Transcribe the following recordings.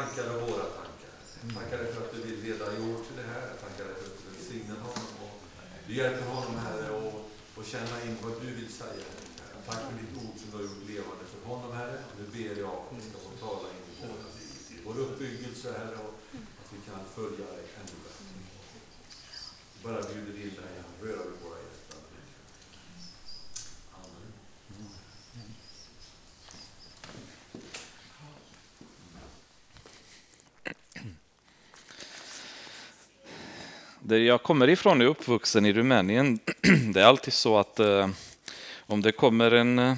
tankar och våra tankar. Tackar dig för att du vill leda George till det här. Tackar dig för att du välsignar honom och du hjälper honom, Herre, och, och känna in vad du vill säga. Tack för ditt ord som du har gjort levande för honom, Herre. Nu ber jag att du ska få tala in i våra liv, i vår uppbyggelse, Herre, och att vi kan följa dig ännu bättre. Bara bjuder in dig rör röra vid våra hjärtan. Amen. Där jag kommer ifrån är uppvuxen i Rumänien. Det är alltid så att eh, om det kommer en, eh,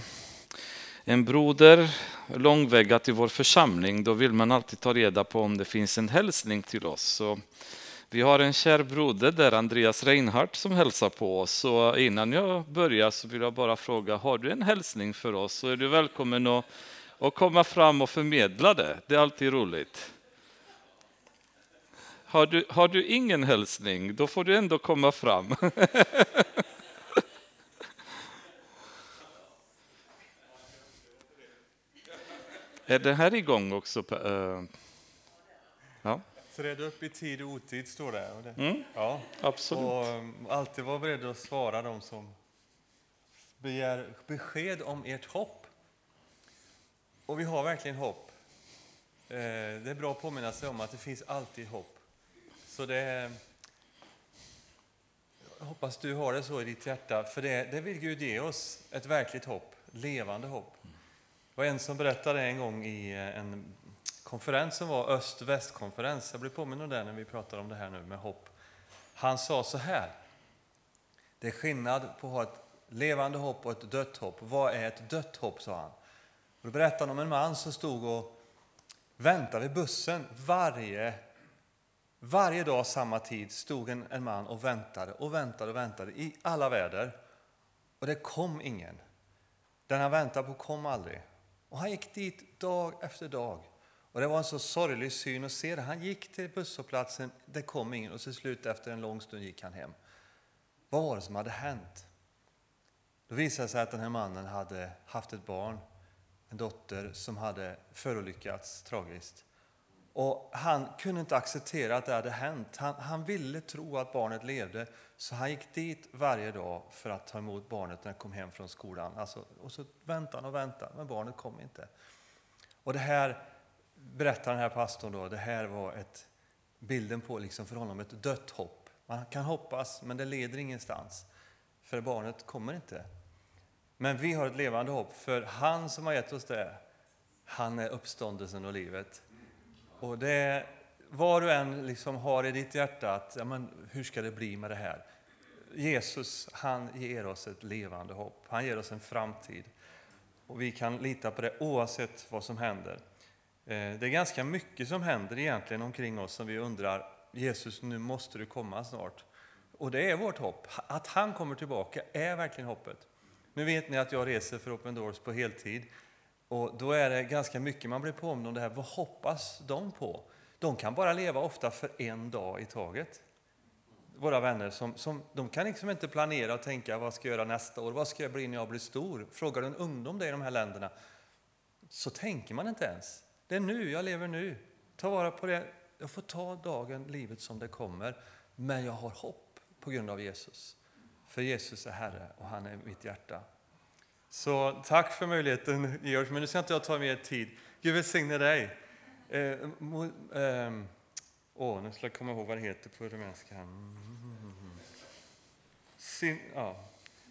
en broder långväga till vår församling, då vill man alltid ta reda på om det finns en hälsning till oss. Så vi har en kär broder där, Andreas Reinhardt, som hälsar på oss. Så innan jag börjar så vill jag bara fråga, har du en hälsning för oss? Så är du välkommen att, att komma fram och förmedla det. Det är alltid roligt. Har du, har du ingen hälsning, då får du ändå komma fram. Är det här igång också? eh? Ja, red upp i tid och otid, står det. Mm. Ja. absolut. Och um, alltid vara beredd att svara de som begär besked om ert hopp. Och vi har verkligen hopp. Eh, Det är bra att påminna sig om att det finns alltid hopp. Så det jag hoppas du har det så i ditt hjärta, för det, det vill Gud ge oss, ett verkligt hopp, levande hopp. Det var en som berättade en gång i eh, en konferens som var öst-väst-konferens. Jag blev påmind om det när vi pratar om det här nu med hopp. Han sa så här. Det är skillnad på att ha ett levande hopp och ett dött hopp. Vad är ett dött hopp, sa han. Och då berättade han om en man som stod och väntade vid bussen varje, varje dag samma tid stod en, en man och väntade och väntade och väntade i alla väder. Och det kom ingen. Den han väntade på kom aldrig. Och han gick dit dag efter dag. Och det var en så sorglig syn att se det. Han gick till busshållplatsen, det kom ingen och till slut efter en lång stund gick han hem. Vad var det som hade hänt? Då visade det sig att den här mannen hade haft ett barn, en dotter som hade förolyckats tragiskt. Och han kunde inte acceptera att det hade hänt. Han, han ville tro att barnet levde, så han gick dit varje dag för att ta emot barnet när det kom hem från skolan. Alltså, och så väntade han och väntade, men barnet kom inte. Och det här berättar den här pastorn då, det här var ett, bilden på liksom för honom ett dött hopp. Man kan hoppas, men det leder ingenstans. För barnet kommer inte. Men vi har ett levande hopp, för han som har gett oss det, han är uppståndelsen och livet. Och det, var du än liksom har i ditt hjärta, att, ja, men, hur ska det bli med det här? Jesus, han ger oss ett levande hopp. Han ger oss en framtid. Och vi kan lita på det oavsett vad som händer. Eh, det är ganska mycket som händer egentligen omkring oss som vi undrar, Jesus, nu måste du komma snart. Och det är vårt hopp. Att han kommer tillbaka är verkligen hoppet. Nu vet ni att jag reser för Open Doors på heltid. Och då är det ganska mycket man blir påmind om det här. Vad hoppas de på? De kan bara leva ofta för en dag i taget. Våra vänner, som, som, de kan liksom inte planera och tänka vad ska jag göra nästa år, vad ska jag bli när jag blir stor? Frågar du en ungdom det i de här länderna så tänker man inte ens. Det är nu, jag lever nu. Ta vara på det. Jag får ta dagen, livet som det kommer. Men jag har hopp på grund av Jesus. För Jesus är Herre och han är mitt hjärta. Så tack för möjligheten Georg, men nu ska inte jag ta mer tid. Gud välsigne dig. Eh, ehm, åh, nu ska jag komma ihåg vad det heter på rumänska. Sin, ja.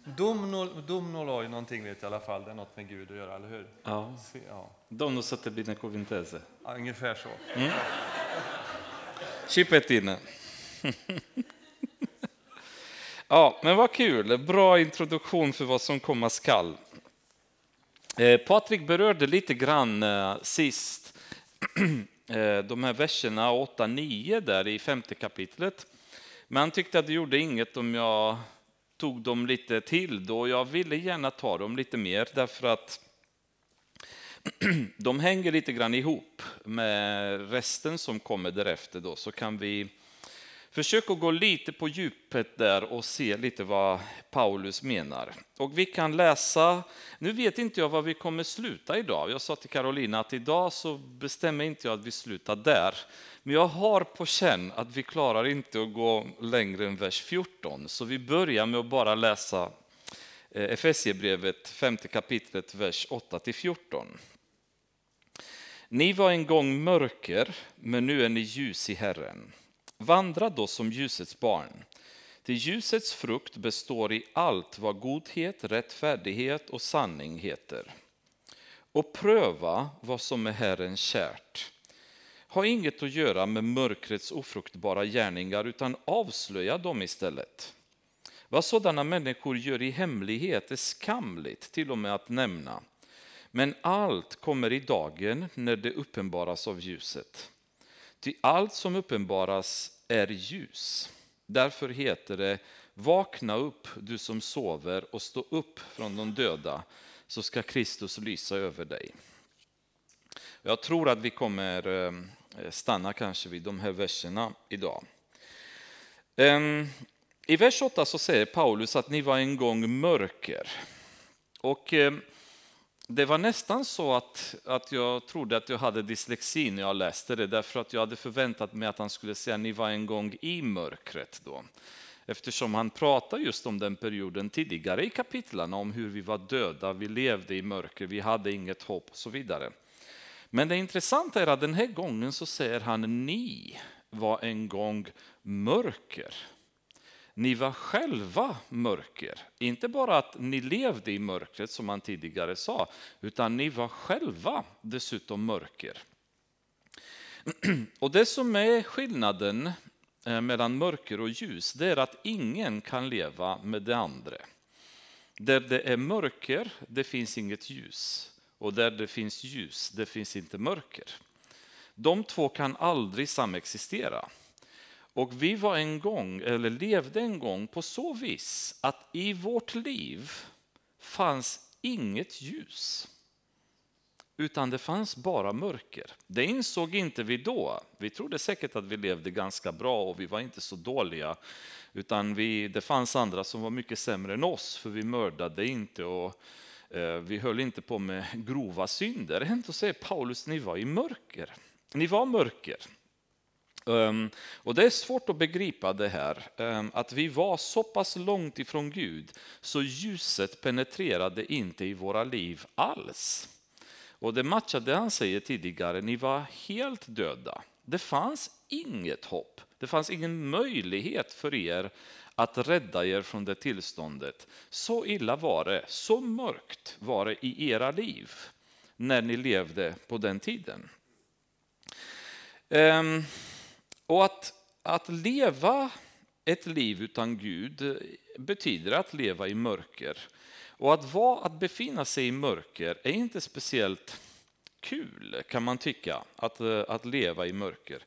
Dom, dom noloi någonting vet jag i alla fall. Det är något med Gud att göra, eller hur? Ja. Se, ja. Donno sette bine cuvinteze. Ja, ungefär så. Chippetine. ja, men vad kul. Bra introduktion för vad som komma skall. Eh, Patrik berörde lite grann eh, sist eh, de här verserna 8-9 där i femte kapitlet. Men han tyckte att det gjorde inget om jag tog dem lite till då. Jag ville gärna ta dem lite mer därför att de hänger lite grann ihop med resten som kommer därefter. Då, så kan vi Försök att gå lite på djupet där och se lite vad Paulus menar. Och vi kan läsa, nu vet inte jag var vi kommer sluta idag. Jag sa till Carolina att idag så bestämmer inte jag att vi slutar där. Men jag har på känn att vi klarar inte att gå längre än vers 14. Så vi börjar med att bara läsa eh, Efesiebrevet, femte kapitlet, vers 8-14. Ni var en gång mörker, men nu är ni ljus i Herren. Vandra då som ljusets barn. Till ljusets frukt består i allt vad godhet, rättfärdighet och sanning heter. Och pröva vad som är Herren kärt. Ha inget att göra med mörkrets ofruktbara gärningar utan avslöja dem istället. Vad sådana människor gör i hemlighet är skamligt till och med att nämna. Men allt kommer i dagen när det uppenbaras av ljuset. Ty allt som uppenbaras är ljus. Därför heter det Vakna upp, du som sover, och stå upp från de döda, så ska Kristus lysa över dig. Jag tror att vi kommer eh, stanna kanske vid de här verserna idag. Ehm, I vers 8 så säger Paulus att ni var en gång mörker. Och ehm, det var nästan så att, att jag trodde att jag hade dyslexi när jag läste det, därför att jag hade förväntat mig att han skulle säga ni var en gång i mörkret då. Eftersom han pratar just om den perioden tidigare i kapitlen om hur vi var döda, vi levde i mörker, vi hade inget hopp och så vidare. Men det intressanta är att den här gången så säger han ni var en gång mörker. Ni var själva mörker. Inte bara att ni levde i mörkret som man tidigare sa, utan ni var själva dessutom mörker. Och det som är skillnaden eh, mellan mörker och ljus, det är att ingen kan leva med det andra. Där det är mörker, det finns inget ljus. Och där det finns ljus, det finns inte mörker. De två kan aldrig samexistera. Och vi var en gång, eller levde en gång på så vis att i vårt liv fanns inget ljus. Utan det fanns bara mörker. Det insåg inte vi då. Vi trodde säkert att vi levde ganska bra och vi var inte så dåliga. Utan vi, det fanns andra som var mycket sämre än oss, för vi mördade inte och eh, vi höll inte på med grova synder. Ändå säger Paulus, ni var i mörker. Ni var mörker. Ehm, och det är svårt att begripa det här, ehm, att vi var så pass långt ifrån Gud så ljuset penetrerade inte i våra liv alls. Och det matchar det han säger tidigare, ni var helt döda. Det fanns inget hopp, det fanns ingen möjlighet för er att rädda er från det tillståndet. Så illa var det, så mörkt var det i era liv när ni levde på den tiden. Um, och att, att leva ett liv utan Gud betyder att leva i mörker. Och att, vara, att befinna sig i mörker är inte speciellt kul, kan man tycka, att, eh, att leva i mörker.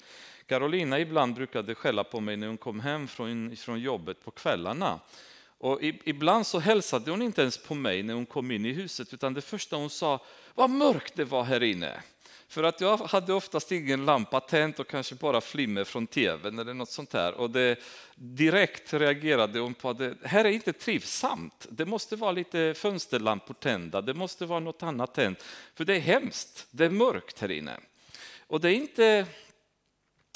Carolina ibland brukade skälla på mig när hon kom hem från, från jobbet på kvällarna. Och ibland så hälsade hon inte ens på mig när hon kom in i huset, utan det första hon sa, vad mörkt det var här inne. För att jag hade oftast ingen lampa tänd och kanske bara flimmer från tvn eller något sånt här. Och det direkt reagerade hon på att det här är inte trivsamt. Det måste vara lite fönsterlampor tända, det måste vara något annat tänt. För det är hemskt, det är mörkt här inne. Och det är inte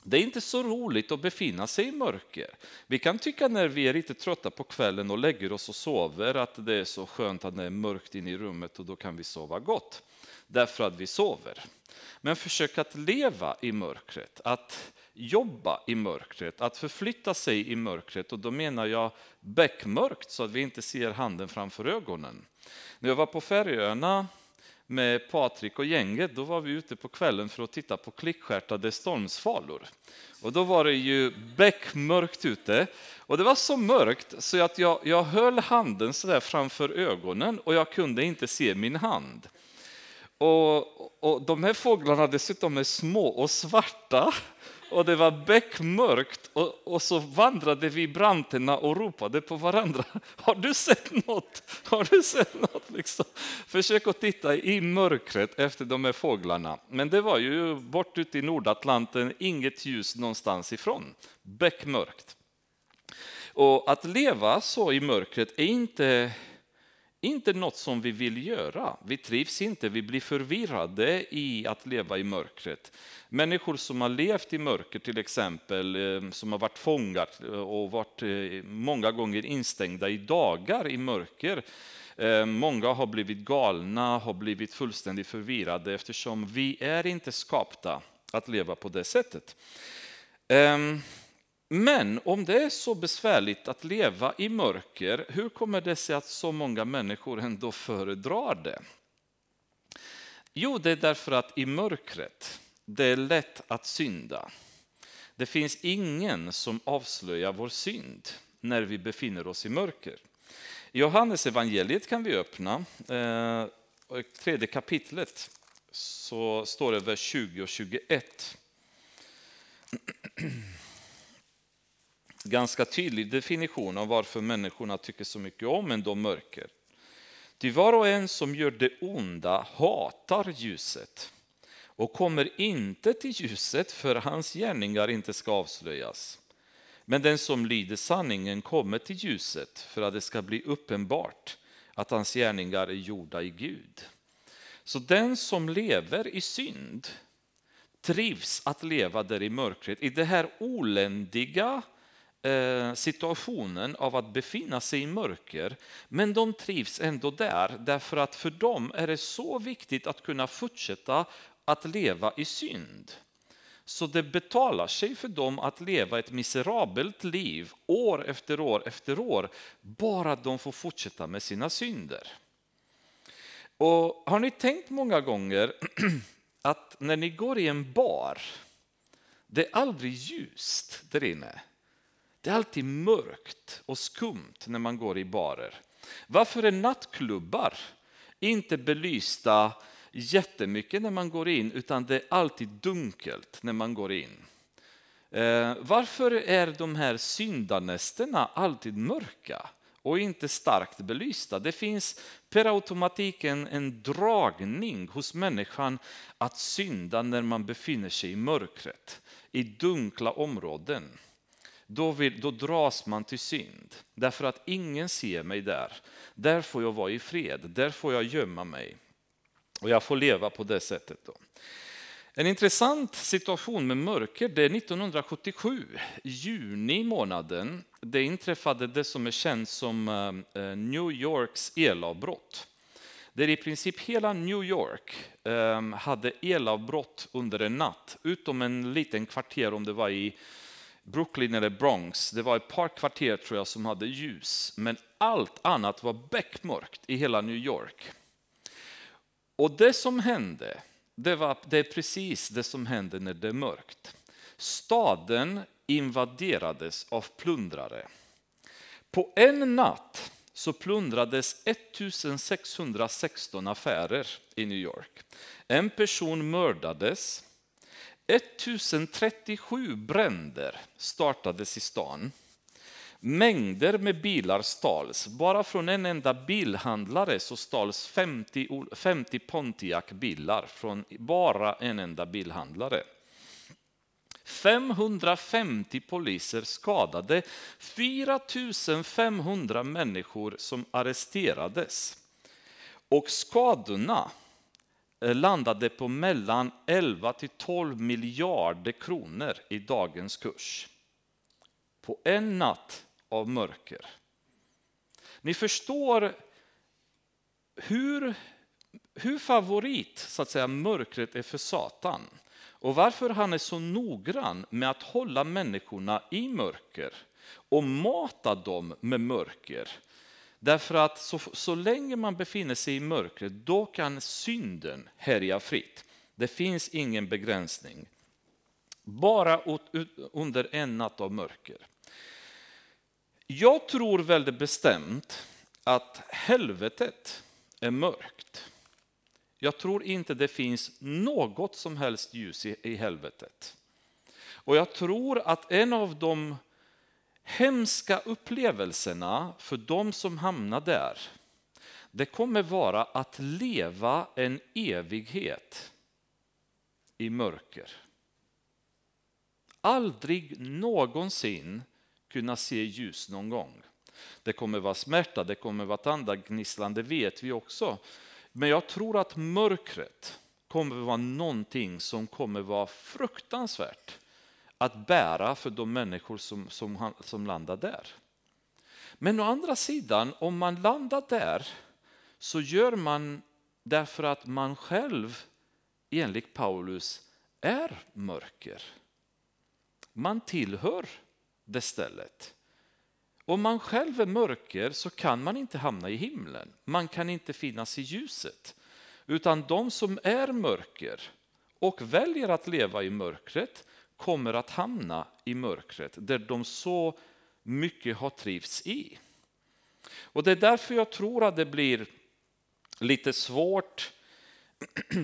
det är inte så roligt att befinna sig i mörker. Vi kan tycka när vi är lite trötta på kvällen och lägger oss och sover att det är så skönt att det är mörkt inne i rummet och då kan vi sova gott. Därför att vi sover. Men försök att leva i mörkret, att jobba i mörkret, att förflytta sig i mörkret. Och då menar jag beckmörkt så att vi inte ser handen framför ögonen. När jag var på Färöarna med Patrik och gänget, då var vi ute på kvällen för att titta på klickstjärtade stormsvalor. Och då var det ju beckmörkt ute. Och det var så mörkt så att jag, jag höll handen så där framför ögonen och jag kunde inte se min hand. Och, och de här fåglarna dessutom är små och svarta och det var beckmörkt och, och så vandrade vi i branterna och ropade på varandra. Har du sett något? Har du sett något? Liksom. Försök att titta i mörkret efter de här fåglarna. Men det var ju bort ute i Nordatlanten, inget ljus någonstans ifrån. Beckmörkt. Och att leva så i mörkret är inte inte något som vi vill göra. Vi trivs inte, vi blir förvirrade i att leva i mörkret. Människor som har levt i mörker till exempel, eh, som har varit fångar eh, och varit eh, många gånger instängda i dagar i mörker. Många har blivit galna, har blivit fullständigt förvirrade eftersom vi är inte skapta att leva på det sättet. Ehm, men om det är så besvärligt att leva i mörker, hur kommer det sig att så många människor ändå föredrar det? Jo, det är därför att i mörkret, det är lätt att synda. Det finns ingen som avslöjar vår synd när vi befinner oss i mörker. Johannes evangeliet kan vi öppna, eh, tredje kapitlet, så står det vers 20 och 21. ganska tydlig definition av varför människorna tycker så mycket om ändå mörker. Ty var och en som gör det onda hatar ljuset och kommer inte till ljuset för hans gärningar inte ska avslöjas. Men den som lyder sanningen kommer till ljuset för att det ska bli uppenbart att hans gärningar är gjorda i Gud. Så den som lever i synd trivs att leva där i mörkret, i det här oländiga, Eh, situationen av att befinna sig i mörker, men de trivs ändå där därför att för dem är det så viktigt att kunna fortsätta att leva i synd. Så det betalar sig för dem att leva ett miserabelt liv år efter år efter år, bara de får fortsätta med sina synder. Och Har ni tänkt många gånger att när ni går i en bar, det är aldrig ljust där inne. Det är alltid mörkt och skumt när man går i barer. Varför är nattklubbar inte belysta jättemycket när man går in, utan det är alltid dunkelt när man går in? Eh, varför är de här syndanästerna alltid mörka och inte starkt belysta? Det finns per automatik en, en dragning hos människan att synda när man befinner sig i mörkret, i dunkla områden då, vill, då dras man till synd. Därför att ingen ser mig där. Där får jag vara i fred, där får jag gömma mig. Och jag får leva på det sättet. Då. En intressant situation med mörker, det är 1977, juni månaden. Det inträffade det som är känt som eh, eh, New Yorks elavbrott. Där i princip hela New York eh, hade elavbrott under en natt, utom en liten kvarter om det var i Brooklyn eller Bronx, det var ett par kvarter tror jag som hade ljus, men allt annat var beckmörkt i hela New York. Och det som hände, det, var, det är precis det som händer när det är mörkt. Staden invaderades av plundrare. På en natt så plundrades 1616 affärer i New York. En person mördades, 1037 bränder startades i stan. Mängder med bilar stals. Bara från en enda bilhandlare så stals 50, 50 Pontiac-bilar från bara en enda bilhandlare. 550 poliser skadade, 4500 människor som arresterades. Och skadorna Eh, landade på mellan 11 till 12 miljarder kronor i dagens kurs. På en natt av mörker. Ni förstår hur, hur favorit så att säga, mörkret är för Satan. Och varför han är så noggrann med att hålla människorna i mörker och mata dem med mörker. Därför att så, så länge man befinner sig i mörkret, då kan synden härja fritt. Det finns ingen begränsning. Bara under en natt av mörker. Jag tror väldigt bestämt att helvetet är mörkt. Jag tror inte det finns något som helst ljus i, i helvetet. Och jag tror att en av de hemska upplevelserna för de som hamnar där, det kommer vara att leva en evighet i mörker. Aldrig någonsin kunna se ljus någon gång. Det kommer vara smärta, det kommer vara tandagnisslan, det vet vi också. Men jag tror att mörkret kommer vara någonting som kommer vara fruktansvärt att bära för de människor som, som, som landar där. Men å andra sidan, om man landar där så gör man därför att man själv, enligt Paulus, är mörker. Man tillhör det stället. Om man själv är mörker så kan man inte hamna i himlen. Man kan inte finnas i ljuset. Utan de som är mörker och väljer att leva i mörkret kommer att hamna i mörkret där de så mycket har trivts i. Och Det är därför jag tror att det blir lite svårt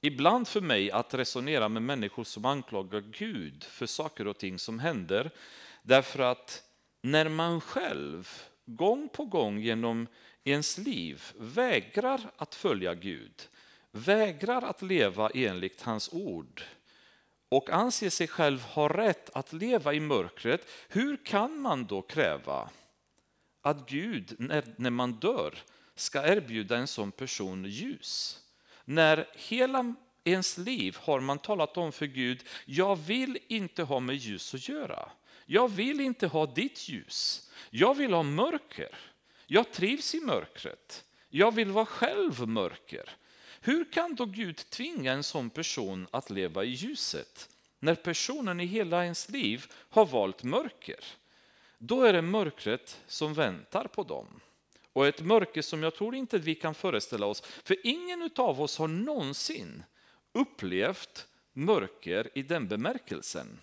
ibland för mig att resonera med människor som anklagar Gud för saker och ting som händer. Därför att när man själv gång på gång genom ens liv vägrar att följa Gud, vägrar att leva enligt hans ord och anser sig själv ha rätt att leva i mörkret, hur kan man då kräva att Gud, när, man dör, ska erbjuda en sån person ljus? När hela ens liv har man talat om för Gud, jag vill inte ha med ljus att göra. Jag vill inte ha ditt ljus. Jag vill ha mörker. Jag trivs i mörkret. Jag vill vara själv mörker. Hur kan då Gud tvinga en sån person att leva i ljuset när personen i hela ens liv har valt mörker? Då är det mörkret som väntar på dem. Och ett mörker som jag tror inte vi kan föreställa oss, för ingen av oss har någonsin upplevt mörker i den bemärkelsen.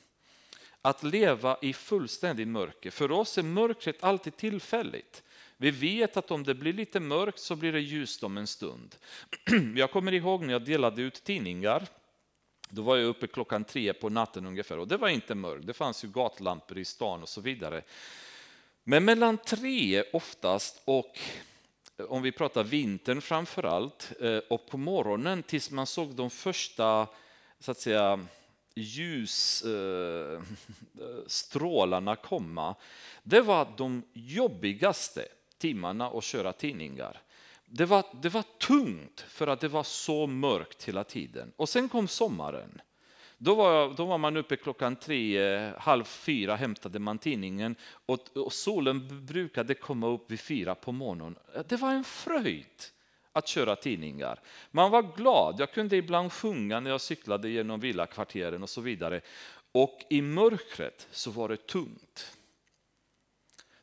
Att leva i fullständig mörker. För oss är mörkret alltid tillfälligt. Vi vet att om det blir lite mörkt så blir det ljust om en stund. Jag kommer ihåg när jag delade ut tidningar. Då var jag uppe klockan tre på natten ungefär och det var inte mörkt. Det fanns ju gatlampor i stan och så vidare. Men mellan tre oftast och om vi pratar vintern framför allt eh, och på morgonen tills man såg de första så att säga ljusstrålarna eh, komma. Det var de jobbigaste timmarna och köra tidningar. Det var, det var tungt för att det var så mörkt hela tiden. Och sen kom sommaren. Då var, då var man uppe klockan tre, eh, halv fyra hämtade man tidningen och, och solen brukade komma upp vid fyra på morgonen. Det var en fröjd att köra tidningar. Man var glad. Jag kunde ibland sjunga när jag cyklade genom villakvarteren och så vidare. Och i mörkret så var det tungt.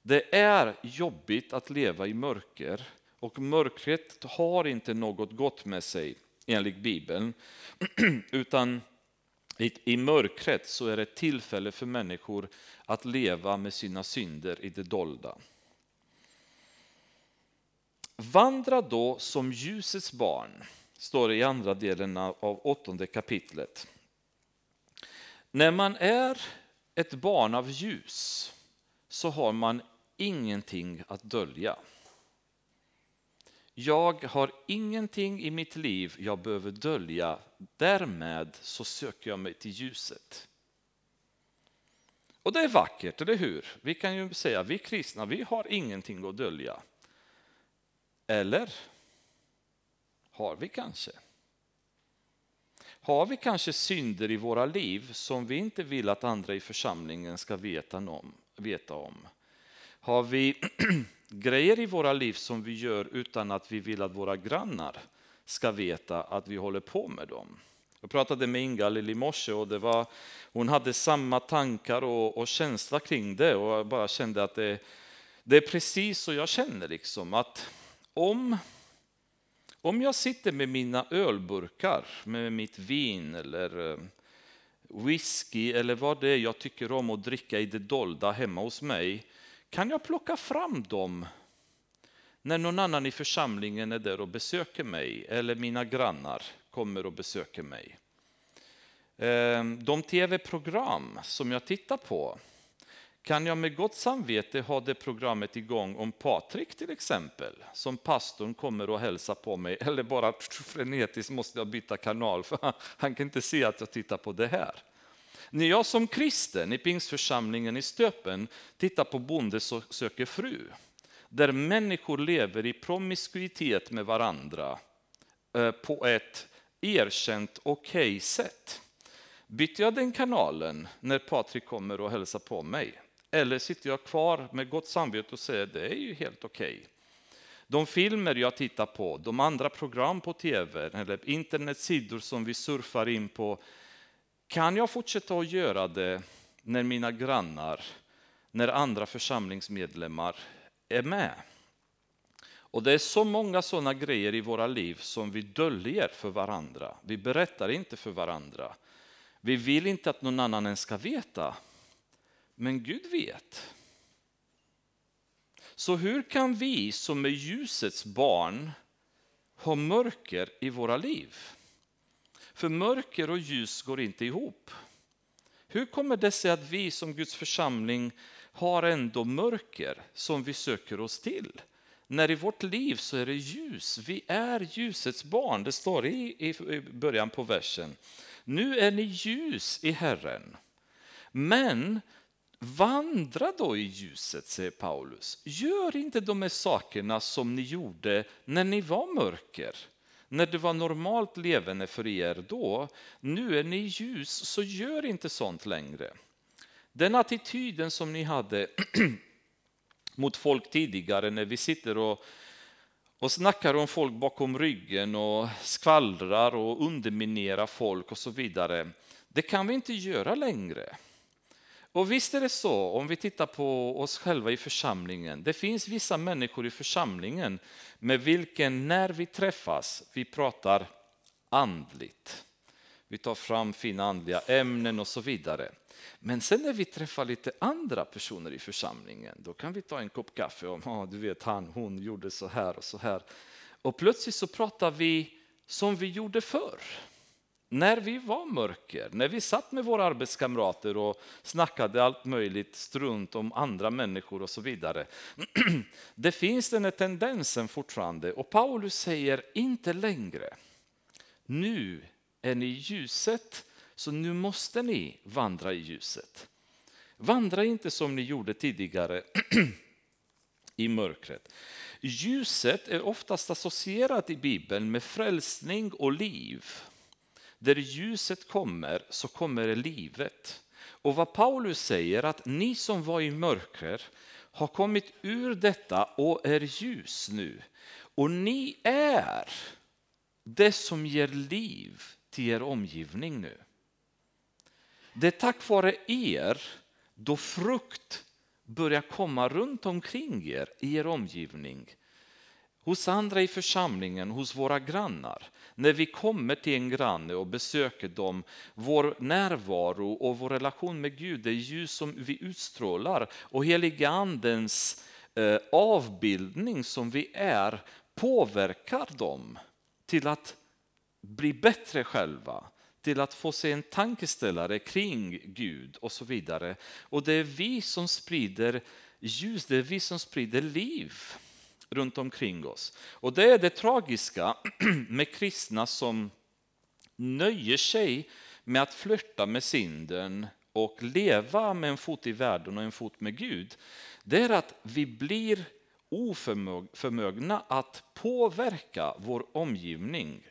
Det är jobbigt att leva i mörker och mörkret har inte något gott med sig enligt Bibeln. Utan i mörkret så är det ett tillfälle för människor att leva med sina synder i det dolda. Vandra då som ljusets barn, står det i andra delen av åttonde kapitlet. När man är ett barn av ljus så har man ingenting att dölja. Jag har ingenting i mitt liv jag behöver dölja. Därmed så söker jag mig till ljuset. Och det är vackert, eller hur? Vi kan ju säga vi kristna, vi har ingenting att dölja. Eller har vi kanske? Har vi kanske synder i våra liv som vi inte vill att andra i församlingen ska veta om? Veta om? Har vi grejer i våra liv som vi gör utan att vi vill att våra grannar ska veta att vi håller på med dem? Jag pratade med Ingalill i morse och det var, hon hade samma tankar och, och känsla kring det och jag bara kände att det, det är precis så jag känner liksom att om, om jag sitter med mina ölburkar, med mitt vin eller eh, whisky eller vad det är jag tycker om att dricka i det dolda hemma hos mig, kan jag plocka fram dem när någon annan i församlingen är där och besöker mig eller mina grannar kommer och besöker mig. Ehm, de tv-program som jag tittar på, kan jag med gott samvete ha det programmet igång om Patrik till exempel, som pastorn kommer och hälsar på mig, eller bara frenetiskt måste jag byta kanal för han kan inte se att jag tittar på det här. När jag som kristen i Pingstförsamlingen i Stöpen tittar på Bonde söker fru, där människor lever i promiskuitet med varandra eh, på ett erkänt okej okay sätt. Byter jag den kanalen när Patrik kommer och hälsar på mig? Eller sitter jag kvar med gott samvete och säger det är ju helt okej? Okay. De filmer jag tittar på, de andra program på tv eller internetsidor som vi surfar in på, kan jag fortsätta att göra det när mina grannar, när andra församlingsmedlemmar är med? Och det är så många sådana grejer i våra liv som vi döljer för varandra. Vi berättar inte för varandra. Vi vill inte att någon annan ens ska veta. Men Gud vet. Så hur kan vi som är ljusets barn ha mörker i våra liv? För mörker och ljus går inte ihop. Hur kommer det sig att vi som Guds församling har ändå mörker som vi söker oss till? När i vårt liv så är det ljus. Vi är ljusets barn. Det står i, i början på versen. Nu är ni ljus i Herren. Men vandra då i ljuset, säger Paulus. Gör inte de här sakerna som ni gjorde när ni var mörker. När det var normalt levande för er då. Nu är ni ljus, så gör inte sånt längre. Den attityden som ni hade mot folk tidigare när vi sitter och, och snackar om folk bakom ryggen och skvallrar och underminerar folk och så vidare. Det kan vi inte göra längre. Och visst är det så, om vi tittar på oss själva i församlingen, det finns vissa människor i församlingen med vilken när vi träffas, vi pratar andligt. Vi tar fram fina andliga ämnen och så vidare. Men sen när vi träffar lite andra personer i församlingen, då kan vi ta en kopp kaffe om, oh, du vet han, hon gjorde så här och så här. Och plötsligt så pratar vi som vi gjorde förr. När vi var mörker, när vi satt med våra arbetskamrater och snackade allt möjligt strunt om andra människor och så vidare. Det finns den här tendensen fortfarande och Paulus säger inte längre. Nu är ni ljuset så nu måste ni vandra i ljuset. Vandra inte som ni gjorde tidigare i mörkret. Ljuset är oftast associerat i Bibeln med frälsning och liv. Där ljuset kommer så kommer livet. Och vad Paulus säger att ni som var i mörker har kommit ur detta och är ljus nu. Och ni är det som ger liv till er omgivning nu. Det är tack vare er då frukt börjar komma runt omkring er i er omgivning. Hos andra i församlingen, hos våra grannar. När vi kommer till en granne och besöker dem, vår närvaro och vår relation med Gud, det ljus som vi utstrålar och heliga andens eh, avbildning som vi är påverkar dem till att bli bättre själva, till att få sig en tankeställare kring Gud och så vidare. Och det är vi som sprider ljus, det är vi som sprider liv runt omkring oss. Och det är det tragiska med kristna som nöjer sig med att flörta med synden och leva med en fot i världen och en fot med Gud. Det är att vi blir oförmögna att påverka vår omgivning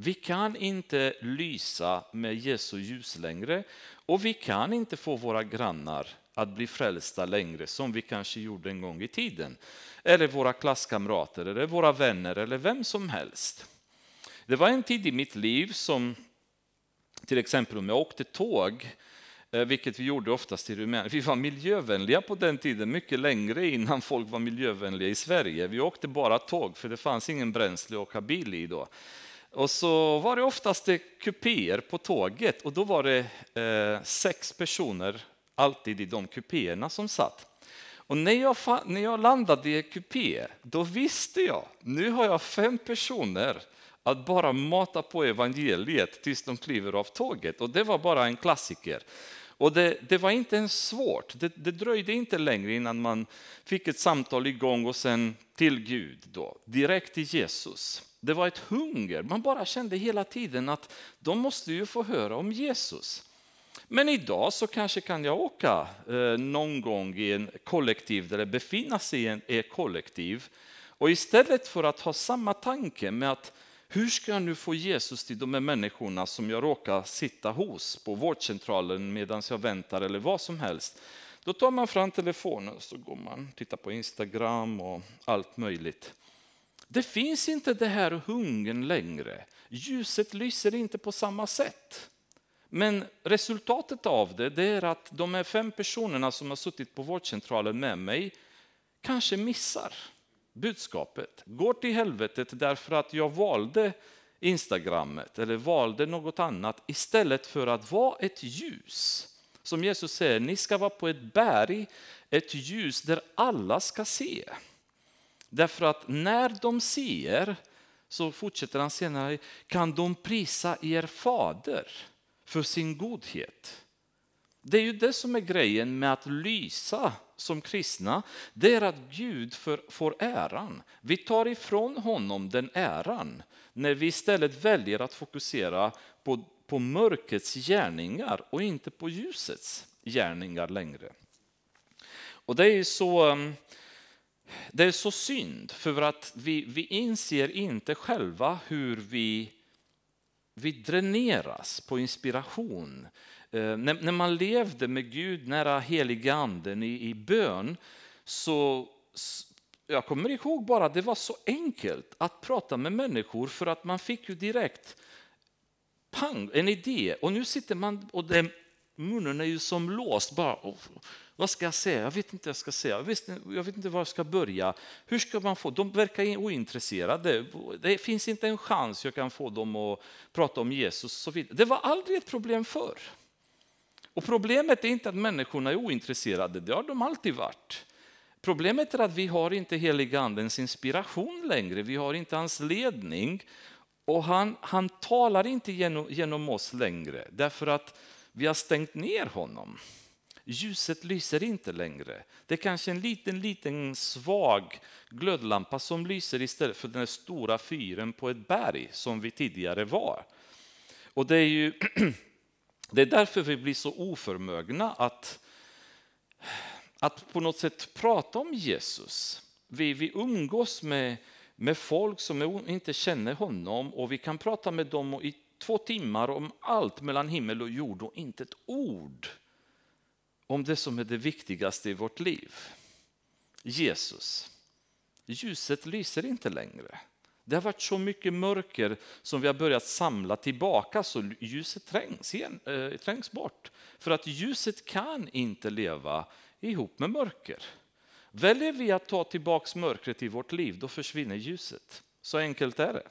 vi kan inte lysa med Jesu ljus längre och vi kan inte få våra grannar att bli frälsta längre som vi kanske gjorde en gång i tiden. Eller våra klasskamrater, eller våra vänner eller vem som helst. Det var en tid i mitt liv som Till exempel om jag åkte tåg, eh, vilket vi gjorde oftast i Rumänien. Vi var miljövänliga på den tiden, mycket längre innan folk var miljövänliga i Sverige. Vi åkte bara tåg, för det fanns ingen bränsle att åka bil i då. Och så var det oftast kupéer på tåget och då var det eh, sex personer alltid i de kupéerna som satt. Och när jag, när jag landade i kupé, då visste jag, nu har jag fem personer att bara mata på evangeliet tills de kliver av tåget. Och det var bara en klassiker. Och det, det var inte ens svårt. Det, det, dröjde inte längre innan man fick ett samtal igång och sen till Gud, då, direkt till Jesus. Det var ett hunger. Man bara kände hela tiden att de måste ju få höra om Jesus. Men idag så kanske kan jag åka eh, någon gång i en kollektiv eller befinna sig i ett kollektiv. Och istället för att ha samma tanke med att hur ska jag nu få Jesus till de här människorna som jag råkar sitta hos på vårdcentralen medan jag väntar eller vad som helst. Då tar man fram telefonen och så går man tittar på Instagram och allt möjligt. Det finns inte det här hungern längre. Ljuset lyser inte på samma sätt. Men resultatet av det, det är att de här fem personerna som har suttit på vårdcentralen med mig kanske missar budskapet. Går till helvetet därför att jag valde Instagrammet eller valde något annat istället för att vara ett ljus. Som Jesus säger, ni ska vara på ett berg, ett ljus där alla ska se. Därför att när de ser, så fortsätter han senare, kan de prisa er fader för sin godhet. Det är ju det som är grejen med att lysa som kristna, det är att Gud för, får äran. Vi tar ifrån honom den äran när vi istället väljer att fokusera på, på mörkrets gärningar och inte på ljusets gärningar längre. Och det är så, um, det är så synd, för att vi, vi inser inte själva hur vi, vi dräneras på inspiration Eh, när, när, man levde med Gud nära heliga anden i, i bön så jag kommer ihåg bara att det var så enkelt att prata med människor för att man fick ju direkt pang, en idé och nu sitter man och den, munnen är ju som låst. Bara, oh, vad ska jag säga? Jag vet inte vad jag ska säga. Jag vet, jag vet inte var jag ska börja. Hur ska man få? De verkar ointresserade. Det finns inte en chans jag kan få dem att prata om Jesus. Så vidare. Det var aldrig ett problem förr. Och problemet är inte att människorna är ointresserade, det har de alltid varit. Problemet är att vi har inte heliga andens inspiration längre, vi har inte hans ledning och han, han talar inte genom, genom oss längre därför att vi har stängt ner honom. Ljuset lyser inte längre. Det är kanske en liten, liten svag glödlampa som lyser istället för den stora fyren på ett berg som vi tidigare var. Och det är ju Det är därför vi blir så oförmögna att, att på något sätt prata om Jesus. Vi, vi umgås med, med folk som inte känner honom och vi kan prata med dem i två timmar om allt mellan himmel och jord och inte ett ord om det som är det viktigaste i vårt liv. Jesus. Ljuset lyser inte längre. Det har varit så mycket mörker som vi har börjat samla tillbaka så ljuset trängs, igen, äh, trängs bort. För att ljuset kan inte leva ihop med mörker. Väljer vi att ta tillbaka mörkret i vårt liv, då försvinner ljuset. Så enkelt är det.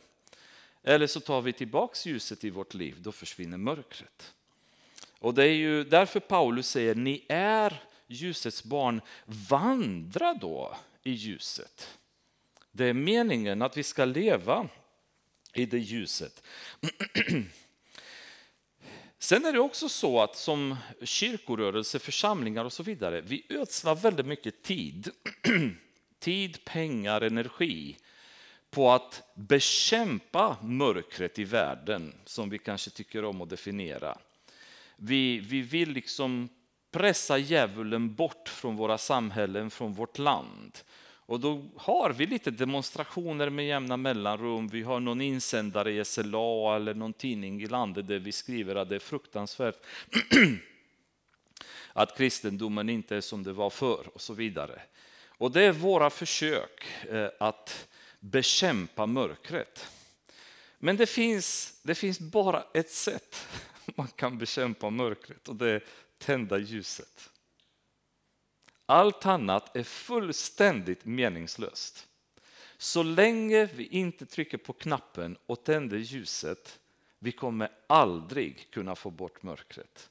Eller så tar vi tillbaka ljuset i vårt liv, då försvinner mörkret. Och det är ju därför Paulus säger, ni är ljusets barn, vandra då i ljuset. Det är meningen att vi ska leva i det ljuset. Sen är det också så att som kyrkorörelse, församlingar och så vidare, vi ödslar väldigt mycket tid, tid, pengar, energi på att bekämpa mörkret i världen som vi kanske tycker om att definiera. Vi, vi vill liksom pressa djävulen bort från våra samhällen, från vårt land. Och då har vi lite demonstrationer med jämna mellanrum. Vi har någon insändare i SLA eller någon tidning i landet där vi skriver att det är fruktansvärt att kristendomen inte är som det var förr och så vidare. Och det är våra försök eh, att bekämpa mörkret. Men det finns, det finns bara ett sätt man kan bekämpa mörkret och det är tända ljuset. Allt annat är fullständigt meningslöst. Så länge vi inte trycker på knappen och tänder ljuset, vi kommer aldrig kunna få bort mörkret.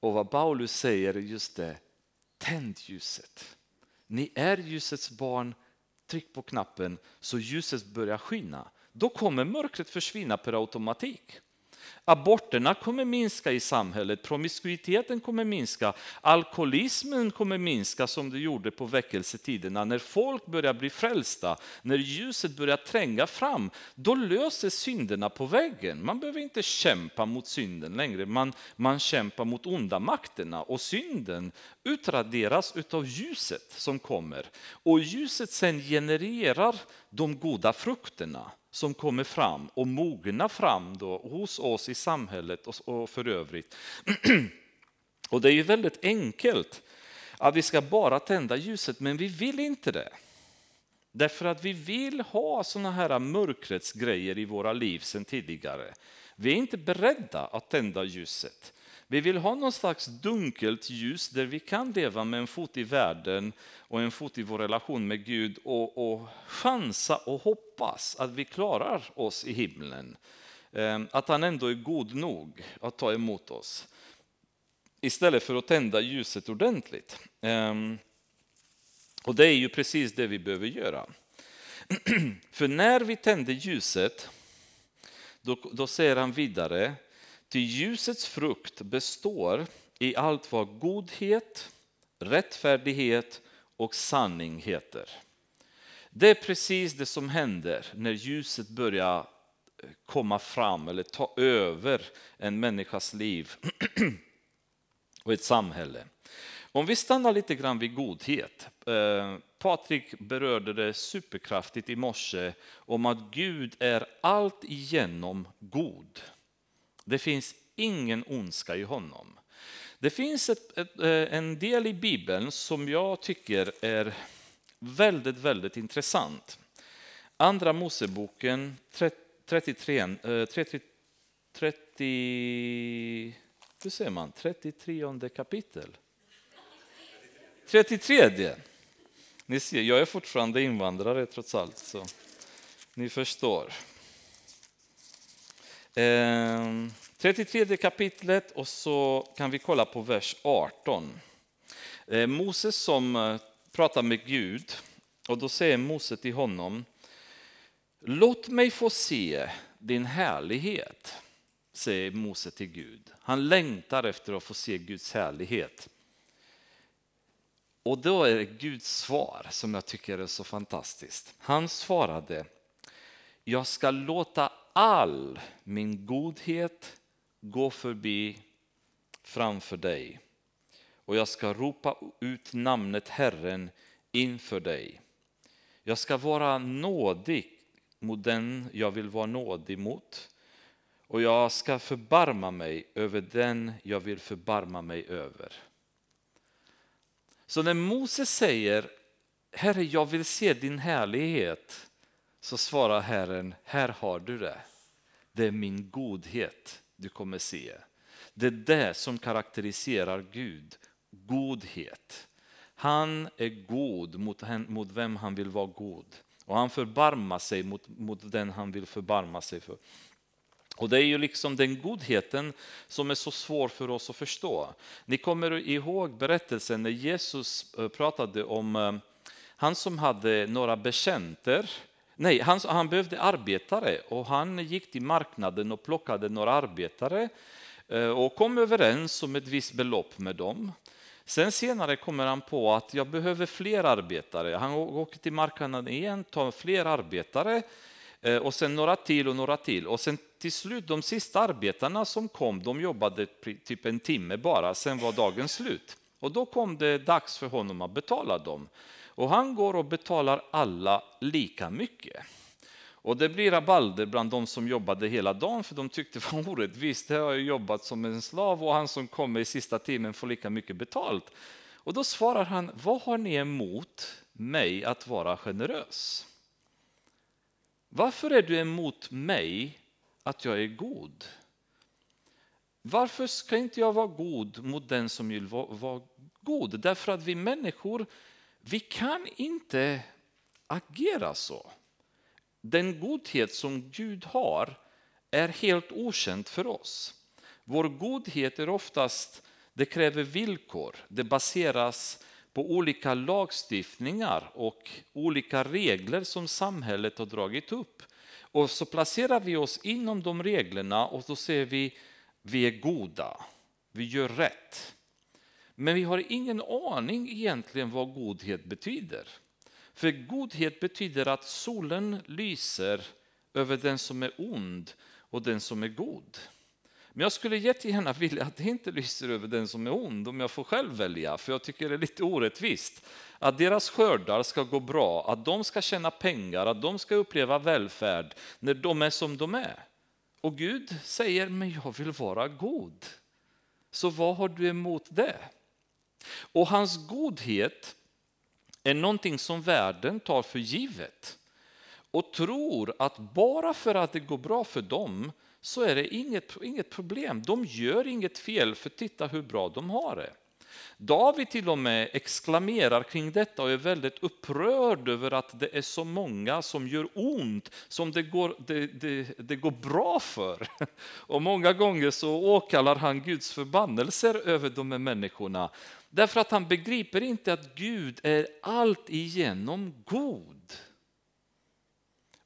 Och vad Paulus säger är just det, tänd ljuset. Ni är ljusets barn, tryck på knappen så ljuset börjar skina. Då kommer mörkret försvinna per automatik. Aborterna kommer minska i samhället, promiskuiteten kommer minska, alkoholismen kommer minska som det gjorde på väckelsetiderna. När folk börjar bli frälsta, när ljuset börjar tränga fram, då löser synderna på väggen. Man behöver inte kämpa mot synden längre, man, man kämpar mot onda makterna och synden utraderas av ljuset som kommer. Och ljuset sen genererar de goda frukterna som kommer fram och mognar fram då hos oss i samhället och för övrigt. Och det är ju väldigt enkelt att vi ska bara tända ljuset, men vi vill inte det. Därför att vi vill ha såna här mörkrets grejer i våra liv sedan tidigare. Vi är inte beredda att tända ljuset. Vi vill ha någon slags dunkelt ljus där vi kan leva med en fot i världen och en fot i vår relation med Gud och, och chansa och hoppas att vi klarar oss i himlen. Ehm, att han ändå är god nog att ta emot oss. Istället för att tända ljuset ordentligt. Ehm, och det är ju precis det vi behöver göra. För när vi tänder ljuset, då, då säger han vidare, Ty ljusets frukt består i allt vad godhet, rättfärdighet och sanning heter. Det är precis det som händer när ljuset börjar eh, komma fram eller ta över en människas liv och ett samhälle. Om vi stannar lite grann vid godhet. Eh, Patrik berörde det superkraftigt i morse om att Gud är allt igenom god. Det finns ingen ondska i honom. Det finns ett, ett, eh, en del i Bibeln som jag tycker är väldigt, väldigt intressant. Andra Moseboken 33, 30, 30, hur säger man, 33 kapitel. 33. Ni ser, jag är fortfarande invandrare trots allt, så ni förstår. Ehm, 33 kapitlet och så kan vi kolla på vers 18. Eh, Moses som eh, pratar med Gud och då säger Mose till honom Låt mig få se din härlighet, säger Mose till Gud. Han längtar efter att få se Guds härlighet. Och då är det Guds svar som jag tycker är så fantastiskt. Han svarade, jag ska låta all min godhet gå förbi framför dig och jag ska ropa ut namnet Herren inför dig. Jag ska vara nådig mot den jag vill vara nådig mot och jag ska förbarma mig över den jag vill förbarma mig över. Så när Moses säger Herre, jag vill se din härlighet så svarar Herren, här har du det. Det är min godhet du kommer se. Det är det som karaktäriserar Gud, godhet. Han är god mot, mot vem han vill vara god och han förbarmar sig mot, mot den han vill förbarma sig för. Och Det är ju liksom den godheten som är så svår för oss att förstå. Ni kommer ihåg berättelsen när Jesus eh, pratade om eh, han som hade några betjänter Nej, han, han behövde arbetare och han gick till marknaden och plockade några arbetare eh, och kom överens om ett visst belopp med dem. Sen senare kommer han på att jag behöver fler arbetare. Han åker till marknaden igen, tar fler arbetare eh, och sen några till och några till. Och sen till slut, de sista arbetarna som kom, de jobbade typ en timme bara, sen var dagen slut. Och då kom det dags för honom att betala dem. Och han går och betalar alla lika mycket. Och det blir rabalder bland de som jobbade hela dagen för de tyckte det var orättvist. Det har jag jobbat som en slav och han som kommer i sista timmen får lika mycket betalt. Och då svarar han, vad har ni emot mig att vara generös? Varför är du emot mig att jag är god? varför ska inte jag vara god mot den som vill vara god? Därför att vi människor, vi kan inte agera så. Den godhet som Gud har är helt okänd för oss. Vår godhet är oftast, det kräver villkor, det baseras på olika lagstiftningar och olika regler som samhället har dragit upp. Och så placerar vi oss inom de reglerna och då säger vi vi är goda, vi gör rätt. Men vi har ingen aning egentligen vad godhet betyder. För godhet betyder att solen lyser över den som är ond och den som är god. Men jag skulle jättegärna vilja att det inte lyser över den som är ond om jag får själv välja, för jag tycker det är lite orättvist. Att deras skördar ska gå bra, att de ska tjäna pengar, att de ska uppleva välfärd när de är som de är. Och Gud säger, men jag vill vara god. Så vad har du emot det? Och hans godhet är någonting som världen tar för givet och tror att bara för att det går bra för dem så är det inget, inget problem. De gör inget fel, för titta hur bra de har det. David till och med exklamerar kring detta och är väldigt upprörd över att det är så många som gör ont som det går, det, det, det går bra för. Och många gånger så åkallar han Guds förbannelser över de här människorna. Därför att han begriper inte att Gud är allt igenom god.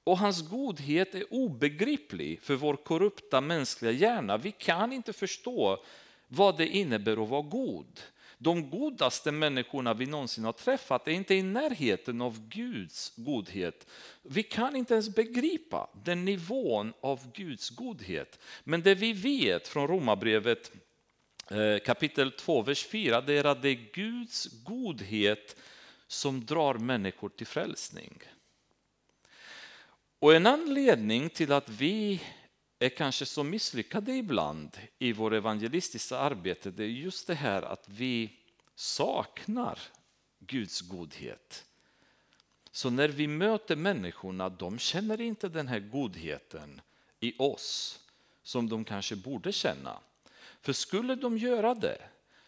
Och hans godhet är obegriplig för vår korrupta mänskliga hjärna. Vi kan inte förstå vad det innebär att vara god. De godaste människorna vi någonsin har träffat är inte i närheten av Guds godhet. Vi kan inte ens begripa den nivån av Guds godhet. Men det vi vet från Romarbrevet eh, kapitel 2, vers 4, det är att det är Guds godhet som drar människor till frälsning. Och en anledning till att vi är kanske så misslyckade ibland i vårt evangelistiska arbete, det är just det här att vi saknar Guds godhet. Så när vi möter människorna, de känner inte den här godheten i oss som de kanske borde känna. För skulle de göra det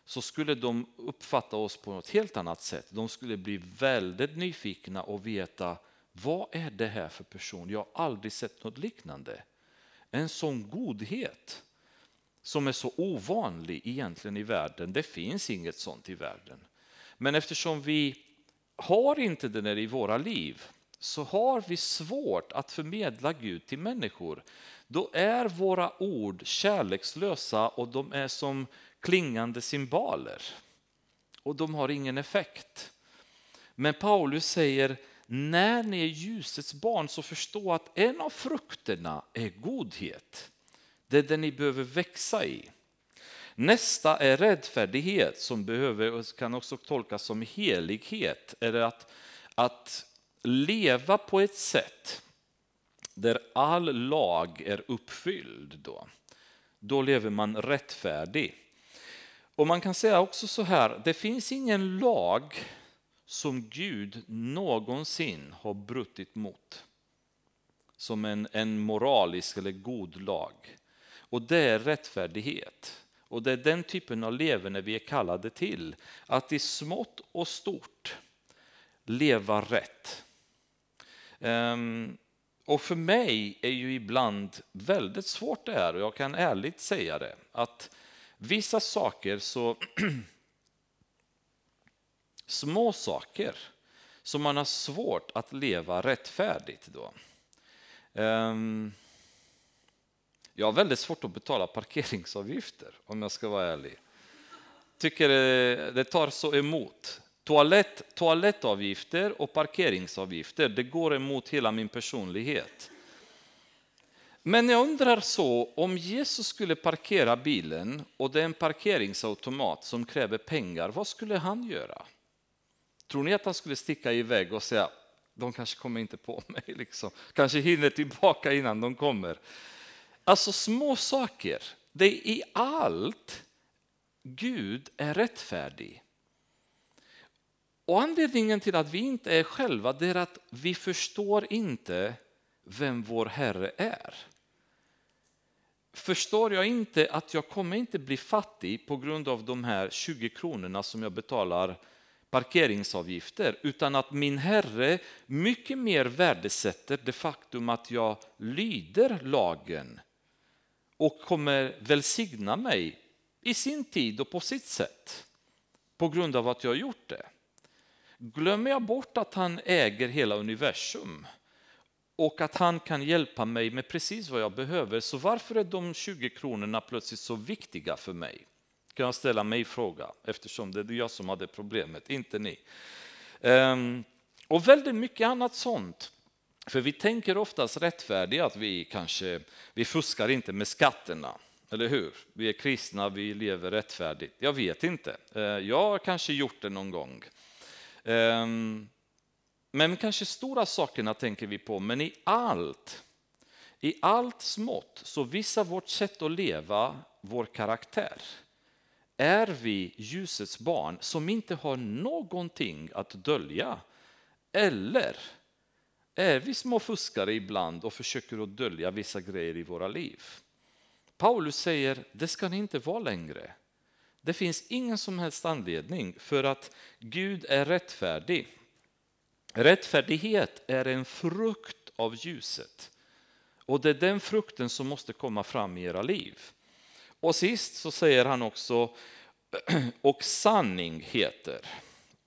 så skulle de uppfatta oss på ett helt annat sätt. De skulle bli väldigt nyfikna och veta vad är det här för person? Jag har aldrig sett något liknande. En sån godhet som är så ovanlig egentligen i världen. Det finns inget sånt i världen. Men eftersom vi har inte det där i våra liv så har vi svårt att förmedla Gud till människor. Då är våra ord kärlekslösa och de är som klingande cymbaler. Och de har ingen effekt. Men Paulus säger när ni är ljusets barn så förstå att en av frukterna är godhet. Det är det ni behöver växa i. Nästa är rättfärdighet som behöver, kan också tolkas som helighet. Eller att, att leva på ett sätt där all lag är uppfylld. Då, då lever man rättfärdig. Och man kan säga också så här, det finns ingen lag som Gud någonsin har brutit mot. Som en, en moralisk eller god lag. Och det är rättfärdighet. Och det är den typen av leverne vi är kallade till. Att i smått och stort leva rätt. Um, och för mig är ju ibland väldigt svårt det här och jag kan ärligt säga det. Att vissa saker så små saker som man har svårt att leva rättfärdigt då. Ehm, jag har väldigt svårt att betala parkeringsavgifter om jag ska vara ärlig. Tycker det tar så emot. Toalett, toalettavgifter och parkeringsavgifter, det går emot hela min personlighet. Men jag undrar så, om Jesus skulle parkera bilen och det är en parkeringsautomat som kräver pengar, vad skulle han göra? Tror ni att han skulle sticka iväg och säga, de kanske kommer inte på mig, liksom. kanske hinner tillbaka innan de kommer. Alltså små saker. Det är i allt Gud är rättfärdig. Och anledningen till att vi inte är själva det är att vi förstår inte vem vår Herre är. förstår jag inte att jag kommer inte bli fattig på grund av de här 20 kronorna som jag betalar parkeringsavgifter, utan att min Herre mycket mer värdesätter det faktum att jag lyder lagen och kommer välsigna mig i sin tid och på sitt sätt på grund av att jag har gjort det. Glömmer jag bort att han äger hela universum och att han kan hjälpa mig med precis vad jag behöver, så varför är de 20 kronorna plötsligt så viktiga för mig? Kan jag ställa mig fråga, eftersom det är jag som hade problemet, inte ni. Ehm, och väldigt mycket annat sånt. För vi tänker oftast rättfärdiga att vi kanske, vi fuskar inte med skatterna. Eller hur? Vi är kristna, vi lever rättfärdigt. Jag vet inte. Ehm, jag har kanske gjort det någon gång. Ehm, men kanske stora sakerna tänker vi på, men i allt, i allt smått så visar vårt sätt att leva vår karaktär. Är vi ljusets barn som inte har någonting att dölja? Eller är vi små fuskare ibland och försöker att dölja vissa grejer i våra liv? Paulus säger, det ska ni inte vara längre. Det finns ingen som helst anledning för att Gud är rättfärdig. Rättfärdighet är en frukt av ljuset. Och det är den frukten som måste komma fram i era liv. Och sist så säger han också, och sanning heter.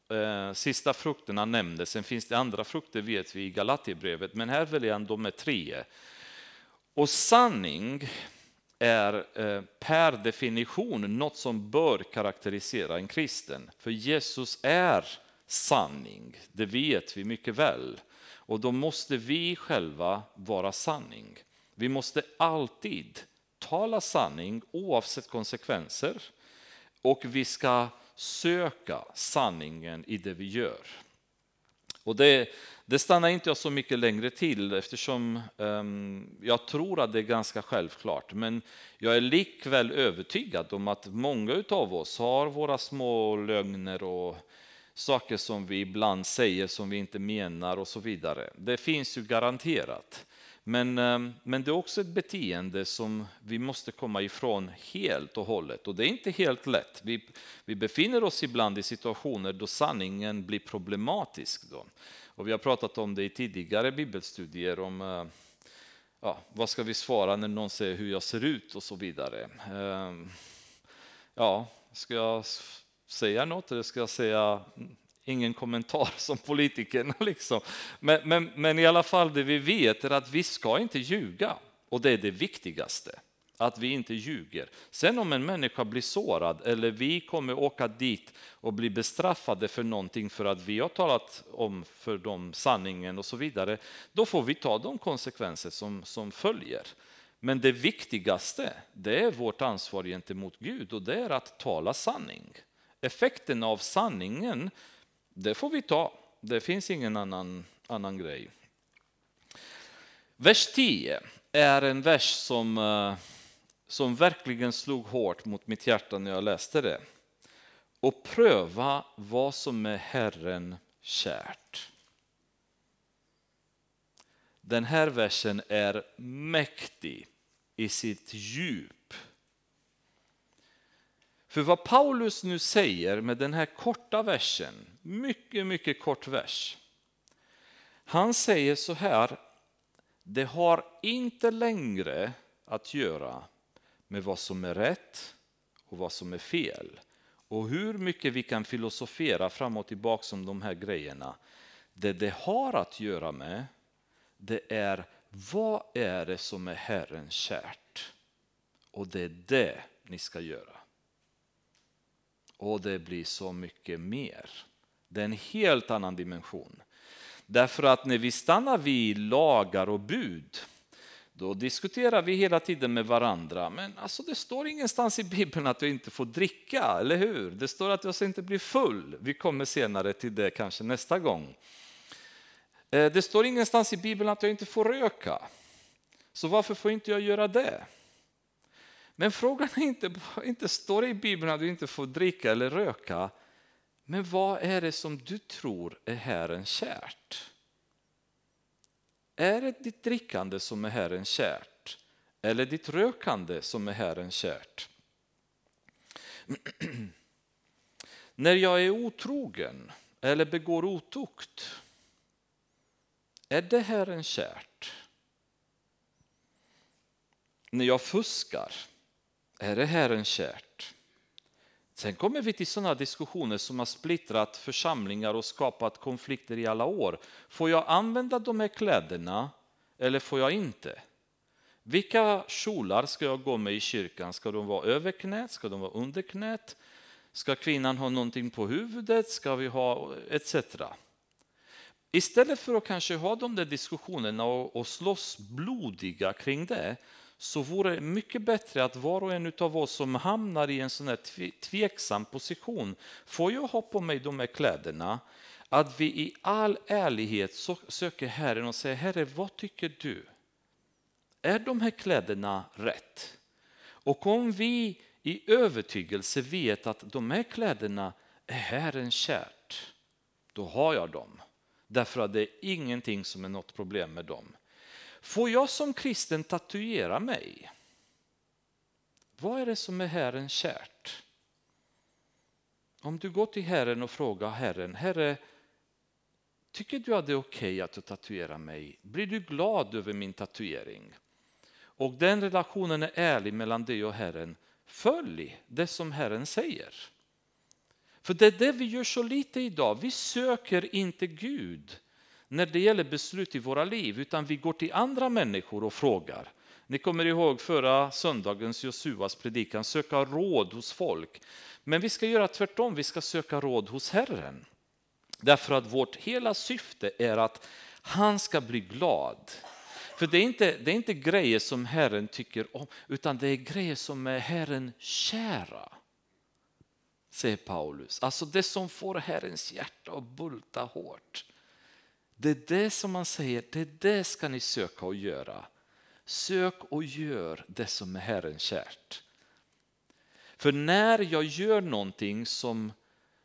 Eh, sista frukterna nämndes, sen finns det andra frukter vet vi i Galaterbrevet, men här väljer han de med tre. Och sanning är eh, per definition något som bör karaktärisera en kristen. För Jesus är sanning, det vet vi mycket väl. Och då måste vi själva vara sanning. Vi måste alltid uttala sanning oavsett konsekvenser. Och vi ska söka sanningen i det vi gör. Och det, det stannar inte jag så mycket längre till eftersom um, jag tror att det är ganska självklart. Men jag är likväl övertygad om att många av oss har våra små lögner och saker som vi ibland säger som vi inte menar och så vidare. Det finns ju garanterat. Men, ehm, men det är också ett beteende som vi måste komma ifrån helt och hållet. Och det är inte helt lätt. Vi, vi befinner oss ibland i situationer då sanningen blir problematisk. Då. Och vi har pratat om det i tidigare bibelstudier om eh, ja, vad ska vi svara när någon säger hur jag ser ut och så vidare. Ehm, ja, ska jag säga något eller ska jag säga mm, ingen kommentar som politikerna. Liksom. Men, men, men i alla fall det vi vet är att vi ska inte ljuga och det är det viktigaste att vi inte ljuger. Sen om en människa blir sårad eller vi kommer åka dit och bli bestraffade för någonting för att vi har talat om för dem sanningen och så vidare, då får vi ta de konsekvenser som, som följer. Men det viktigaste, det är vårt ansvar gentemot Gud och det är att tala sanning. Effekten av sanningen, det får vi ta. Det finns ingen annan, annan grej. Vers 10 är en vers som eh, som verkligen slog hårt mot mitt hjärta när jag läste det. Och pröva vad som är Herren kärt. Den här versen är mäktig i sitt djup. För vad Paulus nu säger med den här korta versen, mycket, mycket kort vers. Han säger så här, det har inte längre att göra med vad som är rätt och vad som är fel. Och hur mycket vi kan filosofera fram och tillbaka om de här grejerna. Det det har att göra med, det är vad är det som är Herren kärt? Och det är det ni ska göra. Och det blir så mycket mer. Det är en helt annan dimension. Därför att när vi stannar vid lagar och bud då diskuterar vi hela tiden med varandra. Men alltså, det står ingenstans i Bibeln att jag inte får dricka, eller hur? Det står att jag ska inte bli full. Vi kommer senare till det kanske nästa gång. Eh, det står ingenstans i Bibeln att jag inte får röka. Så varför får inte jag göra det? Men frågan är inte, inte står det i Bibeln att du inte får dricka eller röka. Men vad är det som du tror är Herren kärt? Är det ditt drickande som är Herren kärt? eller ditt rökande som är Herren kärt? När jag är otrogen eller begår otukt, är det Herren kärt? När jag fuskar, är det Herren kärt? Sen kommer vi till sådana diskussioner som har splittrat församlingar och skapat konflikter i alla år. Får jag använda de här kläderna eller får jag inte? Vilka kjolar ska jag gå med i kyrkan? Ska de vara över knät? Ska de vara under knät? Ska kvinnan ha någonting på huvudet? Ska vi ha etc. Istället för att kanske ha de där diskussionerna och, och slåss blodiga kring det så vore det mycket bättre att var och en av oss som hamnar i en sån här tveksam position, får jag ha på mig de här kläderna? Att vi i all ärlighet söker Herren och säger, Herre vad tycker du? Är de här kläderna rätt? Och om vi i övertygelse vet att de här kläderna är Herren kärt, då har jag dem. Därför att det är ingenting som är något problem med dem. Får jag som kristen tatuera mig? Vad är det som är Herren kärt? Om du går till Herren och frågar Herren, Herre, tycker du att det är okej okay att du tatuerar mig? Blir du glad över min tatuering? Och den relationen är ärlig mellan dig och Herren. Följ det som Herren säger. För det är det vi gör så lite idag. Vi söker inte Gud när det gäller beslut i våra liv, utan vi går till andra människor och frågar. Ni kommer ihåg förra söndagens Josuas predikan, söka råd hos folk. Men vi ska göra tvärtom, vi ska söka råd hos Herren. Därför att vårt hela syfte är att han ska bli glad. För det är, inte, det är inte grejer som Herren tycker om, utan det är grejer som är Herren kära. Säger Paulus. Alltså det som får Herrens hjärta att bulta hårt. Det är det som man säger, det är det ska ni söka och göra. Sök och gör det som är Herren kärt. För när jag gör någonting som,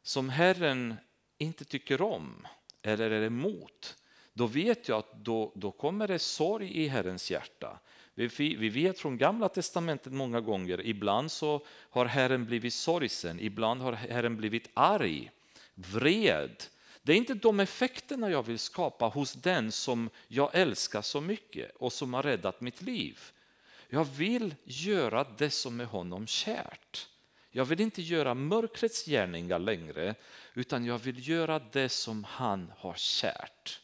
som Herren inte tycker om eller är emot, då vet jag att då, då kommer det sorg i Herrens hjärta. Vi, vi vet från Gamla Testamentet många gånger, ibland så har Herren blivit sorgsen, ibland har Herren blivit arg, vred. Det är inte de effekterna jag vill skapa hos den som jag älskar så mycket och som har räddat mitt liv. Jag vill göra det som är honom kärt. Jag vill inte göra mörkrets gärningar längre, utan jag vill göra det som han har kärt.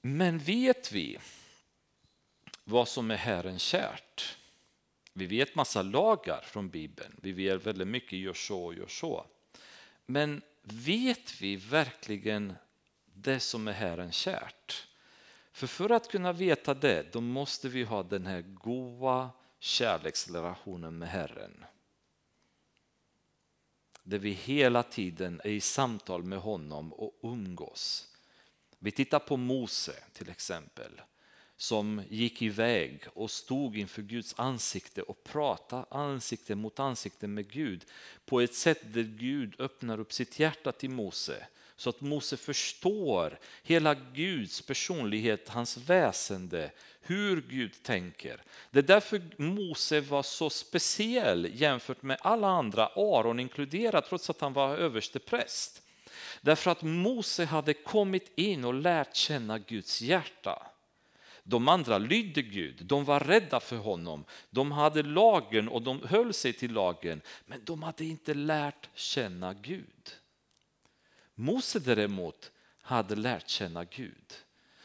Men vet vi vad som är Herren kärt? Vi vet massa lagar från Bibeln. Vi vet väldigt mycket, gör så, och gör så. Men vet vi verkligen det som är Herren kärt? För för att kunna veta det, då måste vi ha den här goda kärleksrelationen med Herren. Där vi hela tiden är i samtal med honom och umgås. Vi tittar på Mose till exempel som gick iväg och stod inför Guds ansikte och pratade ansikte mot ansikte med Gud på ett sätt där Gud öppnar upp sitt hjärta till Mose så att Mose förstår hela Guds personlighet, hans väsende, hur Gud tänker. Det är därför Mose var så speciell jämfört med alla andra, Aron inkluderat, trots att han var överste präst. Därför att Mose hade kommit in och lärt känna Guds hjärta. De andra lydde Gud, de var rädda för honom, de hade lagen och de höll sig till lagen, men de hade inte lärt känna Gud. Mose däremot hade lärt känna Gud.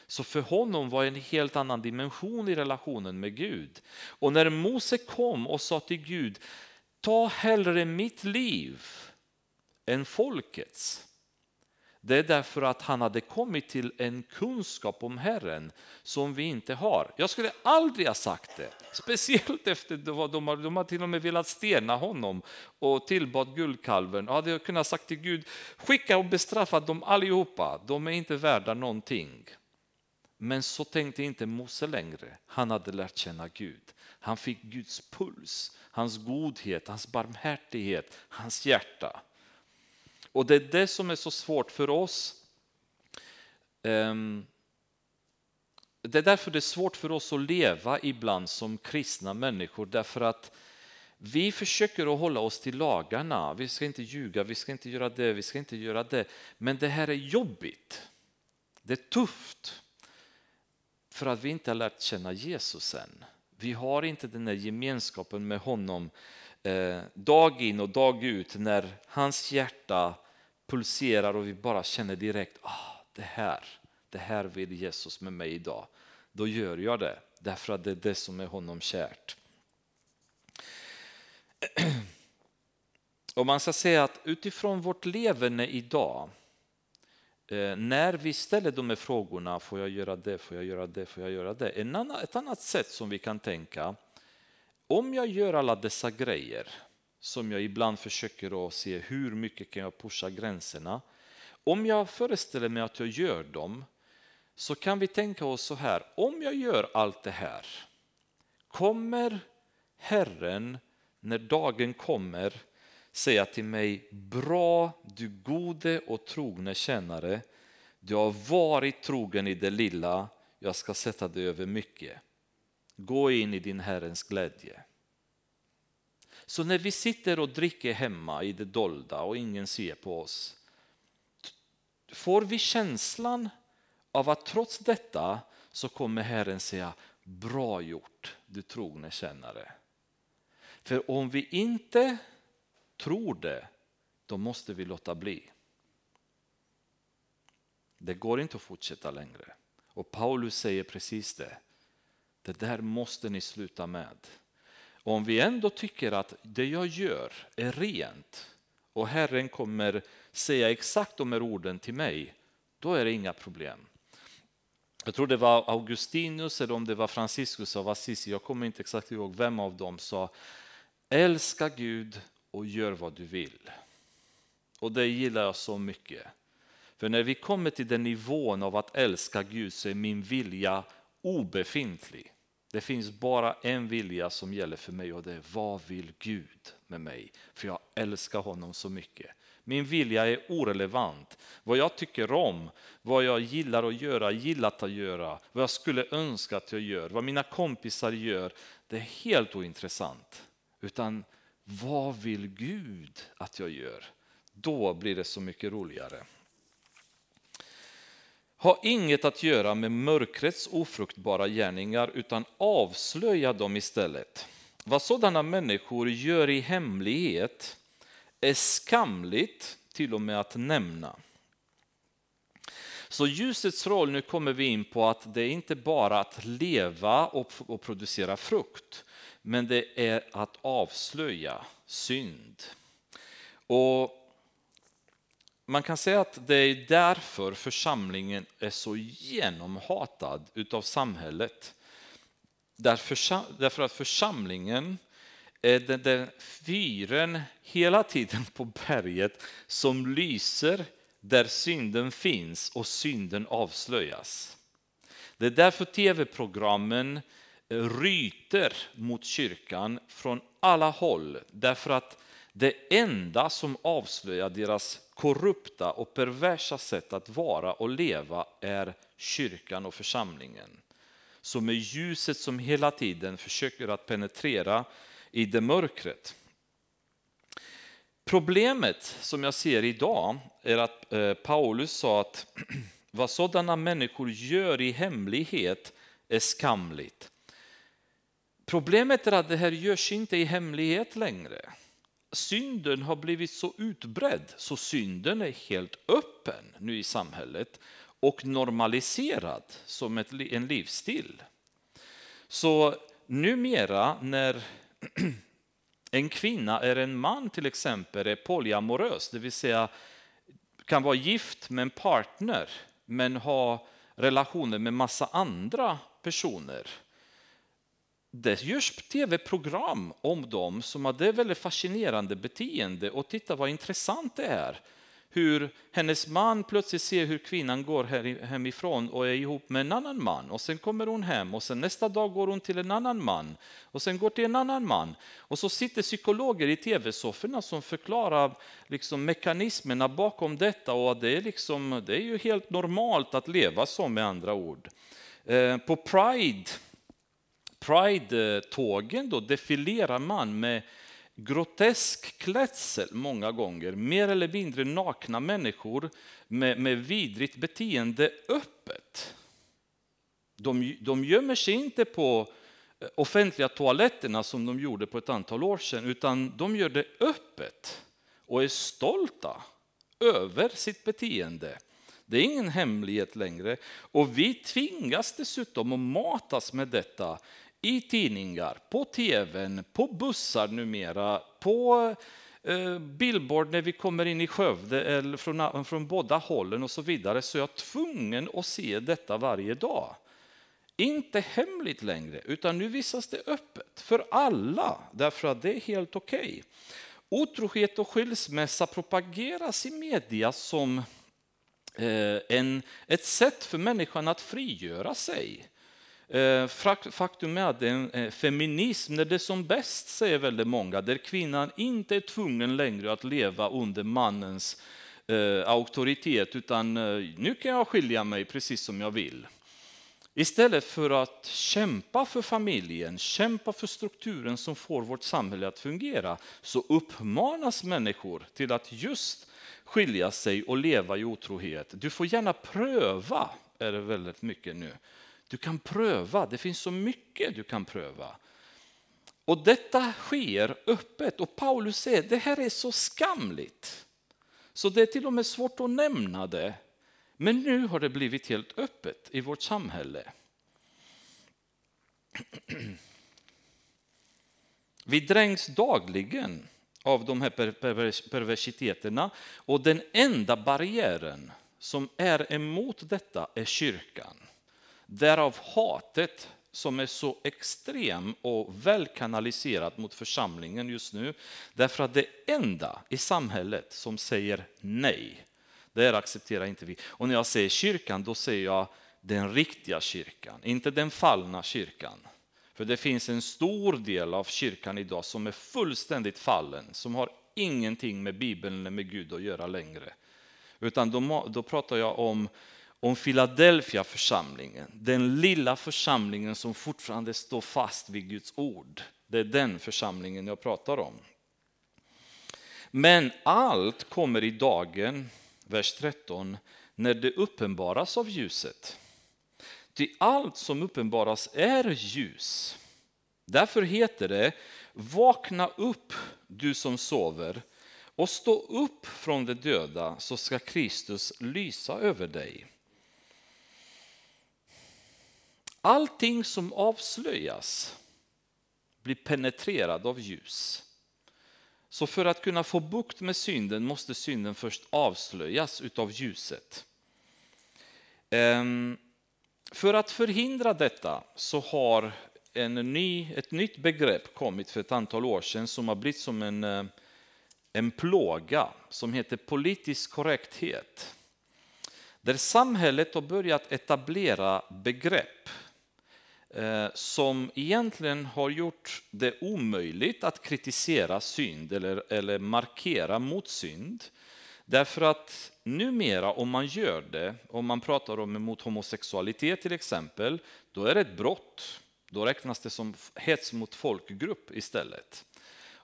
Så för honom var en helt annan dimension i relationen med Gud. Och när Mose kom och sa till Gud, ta hellre mitt liv än folkets det är därför att han hade kommit till en kunskap om Herren som vi inte har. Jag skulle aldrig ha sagt det, speciellt efter vad de har, de har till och med velat stena honom och tillbad guldkalven. Jag hade kunnat sagt till Gud, skicka och bestraffa dem allihopa, de är inte värda någonting. Men så tänkte inte Mose längre. Han hade lärt känna Gud. Han fick Guds puls, hans godhet, hans barmhärtighet, hans hjärta. Och det är det som är så svårt för oss. Ehm, det är därför det är svårt för oss att leva ibland som kristna människor, därför att vi försöker att hålla oss till lagarna. Vi ska inte ljuga, vi ska inte göra det, vi ska inte göra det. Men det här är jobbigt. Det är tufft. För att vi inte har lärt känna Jesus än. Vi har inte den här gemenskapen med honom eh, dag in och dag ut när hans hjärta pulserar och vi bara känner direkt, ah, det här, det här vill Jesus med mig idag. Då gör jag det, därför att det är det som är honom kärt. Och man ska säga att utifrån vårt levande idag, eh, när vi ställer de här frågorna, får jag göra det, får jag göra det, får jag göra det? En annan, ett annat sätt som vi kan tänka, om jag gör alla dessa grejer, som jag ibland försöker att se hur mycket kan jag pusha gränserna. Om jag föreställer mig att jag gör dem, så kan vi tänka oss så här, om jag gör allt det här, kommer Herren när dagen kommer säga till mig, bra du gode och trogne tjänare, du har varit trogen i det lilla, jag ska sätta dig över mycket. Gå in i din Herrens glädje. Så när vi sitter och dricker hemma i det dolda och ingen ser på oss, får vi känslan av att trots detta så kommer Herren säga, bra gjort du trogne tjänare. För om vi inte tror det, då måste vi låta bli. Det går inte att fortsätta längre. Och Paulus säger precis det. Det där måste ni sluta med. Och om vi ändå tycker att det jag gör är rent och Herren kommer säga exakt de här orden till mig, då är det inga problem. Jag tror det var Augustinus eller om det var Franciscus av Assisi, jag kommer inte exakt ihåg vem av dem sa Älska Gud och gör vad du vill. Och det gillar jag så mycket. För när vi kommer till den nivån av att älska Gud så är min vilja obefintlig. Det finns bara en vilja som gäller för mig och det är vad vill Gud med mig? För jag älskar honom så mycket. Min vilja är orelevant. Vad jag tycker om, vad jag gillar att göra, gillat att göra, vad jag skulle önska att jag gör, vad mina kompisar gör, det är helt ointressant. Utan vad vill Gud att jag gör? Då blir det så mycket roligare. Ha inget att göra med mörkrets ofruktbara gärningar utan avslöja dem istället. Vad sådana människor gör i hemlighet är skamligt till och med att nämna. Så ljusets roll, nu kommer vi in på att det är inte bara att leva och, producera frukt, men det är att avslöja synd. Och man kan säga att det är därför församlingen är så genomhatad utav samhället. Därför att församlingen är den där fyren hela tiden på berget som lyser där synden finns och synden avslöjas. Det är därför tv-programmen ryter mot kyrkan från alla håll. Därför att det enda som avslöjar deras korrupta och perversa sätt att vara och leva är kyrkan och församlingen. Som är ljuset som hela tiden försöker att penetrera i det mörkret. Problemet som jag ser idag är att eh, Paulus sa att vad sådana människor gör i hemlighet är skamligt. Problemet är att det här görs inte i hemlighet längre. Synden har blivit så utbredd så synden är helt öppen nu i samhället och normaliserad som ett, en livsstil. Så numera när en kvinna är en man till exempel är polyamorös, det vill säga kan vara gift med en partner men ha relationer med massa andra personer det görs tv-program om dem som hade det väldigt fascinerande beteende och titta vad intressant det är. Hur hennes man plötsligt ser hur kvinnan går hemifrån och är ihop med en annan man och sen kommer hon hem och sen nästa dag går hon till en annan man och sen går till en annan man. Och så sitter psykologer i tv-sofforna som förklarar liksom mekanismerna bakom detta och det är, liksom, det är ju helt normalt att leva så med andra ord. Eh, på Pride, Pride-tågen då defilerar man med grotesk klädsel många gånger, mer eller mindre nakna människor med, med vidrigt beteende öppet. De, de gömmer sig inte på eh, offentliga toaletterna som de gjorde på ett antal år sedan, utan de gör det öppet och är stolta över sitt beteende. Det är ingen hemlighet längre. Och vi tvingas dessutom att matas med detta i tidningar, på tvn, på bussar numera, på eh, billboard när vi kommer in i Skövde eller från, från båda hållen och så vidare. Så är jag tvungen att se detta varje dag. Inte hemligt längre, utan nu visas det öppet för alla, därför att det är helt okej. Okay. Otrohet och skilsmässa propageras i media som eh, en, ett sätt för människan att frigöra sig. Eh, faktum är att det är en eh, feminism när det är som bäst, säger väldigt många, där kvinnan inte är tvungen längre att leva under mannens eh, auktoritet, utan nu kan jag skilja mig precis som jag vill. Istället för att kämpa för familjen, kämpa för strukturen som får vårt samhälle att fungera, så uppmanas människor till att just skilja sig och leva i otrohet. Du får gärna pröva, är det väldigt mycket nu. Du kan pröva, det finns så mycket du kan pröva. Och detta sker öppet och Paulus säger det här är så skamligt. Så det är till och med svårt att nämna det men nu har det blivit helt öppet i vårt samhälle. Vi dränks dagligen av de här perversiteterna och den enda barriären som är emot detta är kyrkan. Därav hatet som är så extrem och välkanaliserat mot församlingen just nu. Därför att det enda i samhället som säger nej det accepterar inte vi. Och när jag säger kyrkan, då säger jag den riktiga kyrkan, inte den fallna kyrkan. För det finns en stor del av kyrkan idag som är fullständigt fallen, som har ingenting med Bibeln eller med Gud att göra längre. Utan då, då pratar jag om, om Philadelphia församlingen, den lilla församlingen som fortfarande står fast vid Guds ord. Det är den församlingen jag pratar om. Men allt kommer i dagen vers 13, när det uppenbaras av ljuset. Ty allt som uppenbaras är ljus. Därför heter det, vakna upp du som sover och stå upp från de döda så ska Kristus lysa över dig. Allting som avslöjas blir penetrerad av ljus. Så för att kunna få bukt med synden måste synden först avslöjas utav ljuset. Ehm, för att förhindra detta så har en ny, ett nytt begrepp kommit för ett antal år sedan som har blivit som en, eh, en plåga som heter politisk korrekthet. Där samhället har börjat etablera begrepp Eh, som egentligen har gjort det omöjligt att kritisera synd eller, eller markera mot synd. Därför att numera om man gör det, om man pratar om mot homosexualitet till exempel, då är det ett brott. Då räknas det som hets mot folkgrupp istället.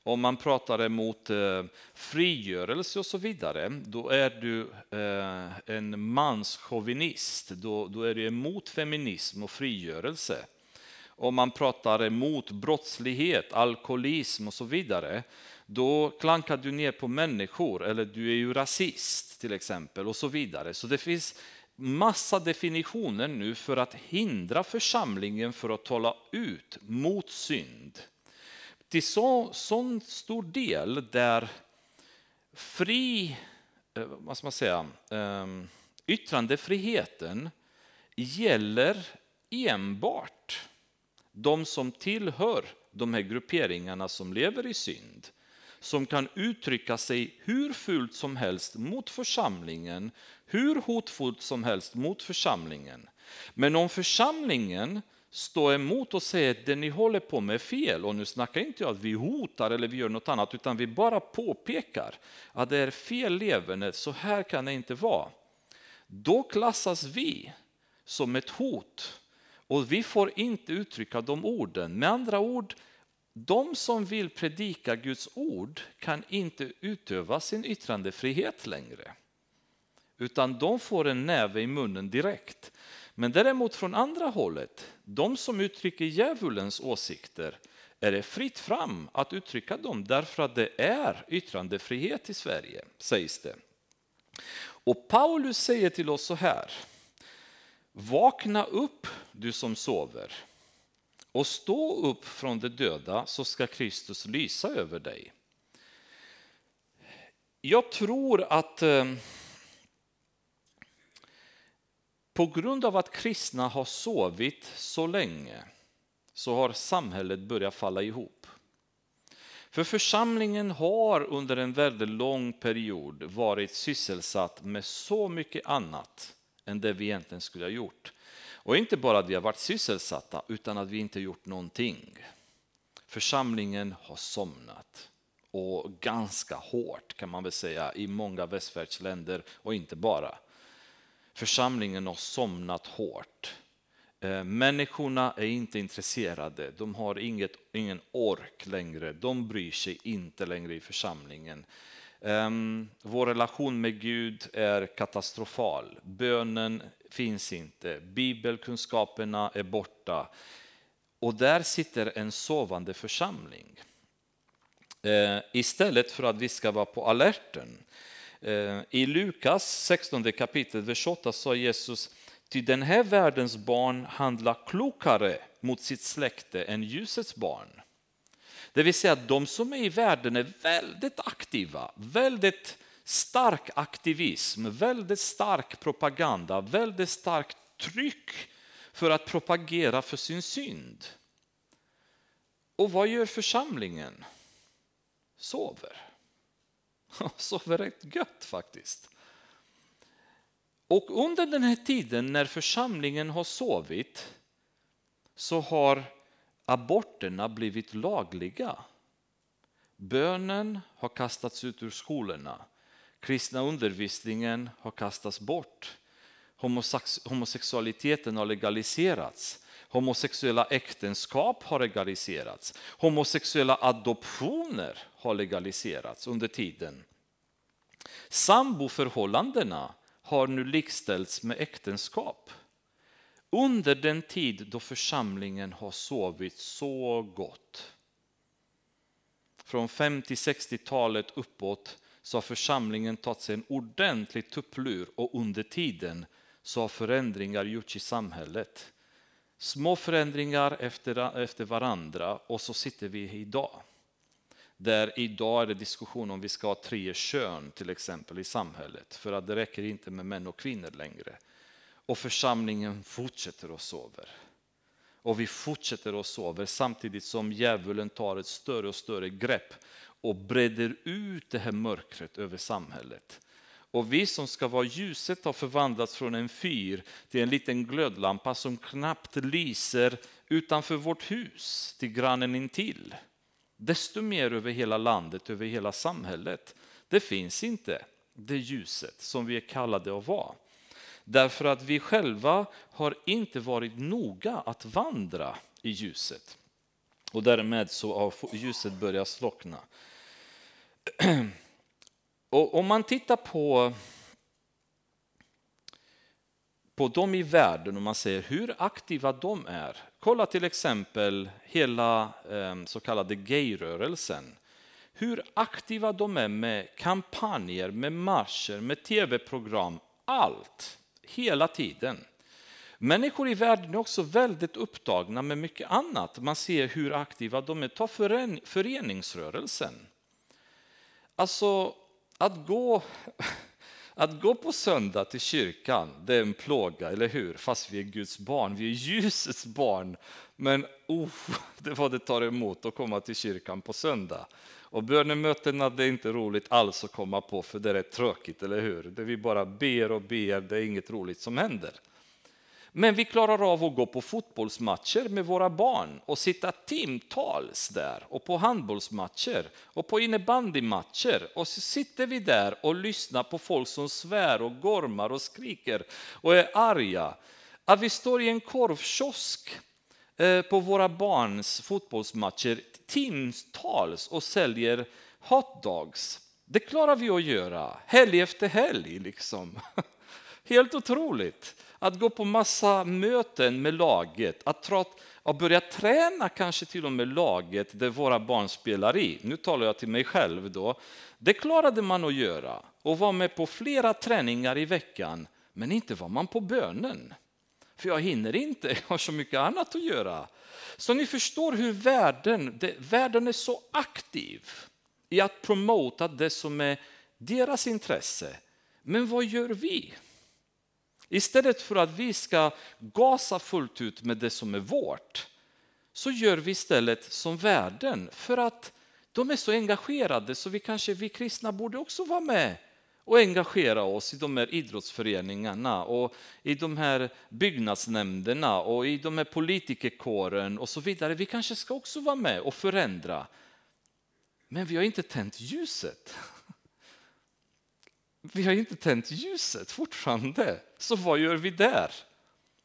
Om man pratar emot eh, frigörelse och så vidare, då är du eh, en manschauvinist. Då, då är du emot feminism och frigörelse om man pratar emot brottslighet, alkoholism och så vidare, då klankar du ner på människor, eller du är ju rasist till exempel och så vidare. Så det finns massa definitioner nu för att hindra församlingen för att tala ut mot synd. Till så sån stor del där fri, eh, vad ska man säga, ehm, yttrandefriheten gäller enbart de som tillhör de här grupperingarna som lever i synd, som kan uttrycka sig hur fult som helst mot församlingen, hur hotfullt som helst mot församlingen. Men om församlingen Stå emot och säga att det ni håller på med är fel, och nu snackar inte jag att vi hotar eller vi gör något annat, utan vi bara påpekar att det är fel levande, så här kan det inte vara. Då klassas vi som ett hot Och vi får inte uttrycka de orden. Med andra ord, de som vill predika Guds ord kan inte utöva sin yttrandefrihet längre. Utan de får en näve i munnen direkt. Men däremot från andra hållet, de som uttrycker djävulens åsikter, är det fritt fram att uttrycka dem därför att det är yttrandefrihet i Sverige, sägs det. Och Paulus säger till oss så här. Vakna upp du som sover och stå upp från de döda så ska Kristus lysa över dig. Jag tror att eh, på grund av att kristna har sovit så länge så har samhället börjat falla ihop. För församlingen har under en väldigt lång period varit sysselsatt med så mycket annat än det vi egentligen skulle ha gjort. Och inte bara att vi har varit sysselsatta, utan att vi inte gjort någonting. Församlingen har somnat. Och ganska hårt kan man väl säga i många västvärldsländer och inte bara. Församlingen har somnat hårt. Eh, människorna är inte intresserade, de har inget, ingen ork längre, de bryr sig inte längre i församlingen. Ehm, vår relation med Gud är katastrofal. Bönen finns inte, bibelkunskaperna är borta. Och där sitter en sovande församling. Eh, istället för att vi ska vara på alerten. Eh, I Lukas 16 kapitel, vers 8 sa Jesus Ty den här världens barn handlar klokare mot sitt släkte än ljusets barn. Det vill säga att de som är i världen är väldigt aktiva, väldigt stark aktivism, väldigt stark propaganda, väldigt starkt tryck för att propagera för sin synd. Och vad gör församlingen? Sover. Sover rätt gött faktiskt. Och under den här tiden när församlingen har sovit så har aborterna blivit lagliga. Bönen har kastats ut ur skolorna. Kristna undervisningen har kastats bort. Homosexualiteten har legaliserats. Homosexuella äktenskap har legaliserats. Homosexuella adoptioner har legaliserats under tiden. Samboförhållandena har nu likställts med äktenskap. Under den tid då församlingen har sovit så gott. Från 50-60-talet uppåt så har församlingen tagit sig en ordentlig tupplur och under tiden så har förändringar gjorts i samhället. Små förändringar efter, efter varandra och så sitter vi idag. Där idag är det diskussion om vi ska ha tre kön till exempel i samhället för att det räcker inte med män och kvinnor längre. Och församlingen fortsätter och sover. Och vi fortsätter och sover samtidigt som djävulen tar ett större och större grepp och breder ut det här mörkret över samhället. Och vi som ska vara ljuset har förvandlats från en fyr till en liten glödlampa som knappt lyser utanför vårt hus till grannen intill. Desto mer över hela landet, över hela samhället. Det finns inte det ljuset som vi är kallade att vara. Därför att vi själva har inte varit noga att vandra i ljuset. Och därmed så har ljuset börjat slockna. Och om man tittar på, på dem i världen och man ser hur aktiva de är. Kolla till exempel hela ehm, så kallade gayrörelsen. Hur aktiva de är med kampanjer, med marscher, med tv-program, allt hela tiden. Människor i världen är också väldigt upptagna med mycket annat. Man ser hur aktiva de är. Ta föreningsrörelsen. Alltså, att gå, att gå på söndag till kyrkan, det är en plåga, eller hur? Fast vi är Guds barn, vi är ljusets barn. Men oh, det vad det tar emot att komma till kyrkan på söndag. Och bönemötena det är inte roligt alls att komma på för det är tråkigt, eller hur? Det vi bara ber och ber, det är inget roligt som händer. Men vi klarar av att gå på fotbollsmatcher med våra barn och sitta timtals där och på handbollsmatcher och på innebandymatcher och så sitter vi där och lyssnar på folk som svär och gormar och skriker och är arga. Att vi står i en korvkiosk eh, på våra barns fotbollsmatcher timtals och säljer hotdogs. Det klarar vi att göra, helg efter helg. Liksom. Helt otroligt. Att gå på massa möten med laget, att, trott, att börja träna kanske till och med laget där våra barn spelar i. Nu talar jag till mig själv då. Det klarade man att göra och var med på flera träningar i veckan, men inte var man på bönen. För jag hinner inte, jag har så mycket annat att göra. Så ni förstår hur världen, det, världen är så aktiv i att promota det som är deras intresse. Men vad gör vi? Istället för att vi ska gasa fullt ut med det som är vårt, så gör vi istället som världen. För att de är så engagerade så vi kanske, vi kristna borde också vara med och engagera oss i de här idrottsföreningarna och i de här byggnadsnämnderna och i de här politikerkåren och så vidare. Vi kanske ska också vara med och förändra. Men vi har inte tänt ljuset. Vi har inte tänt ljuset fortfarande, så vad gör vi där?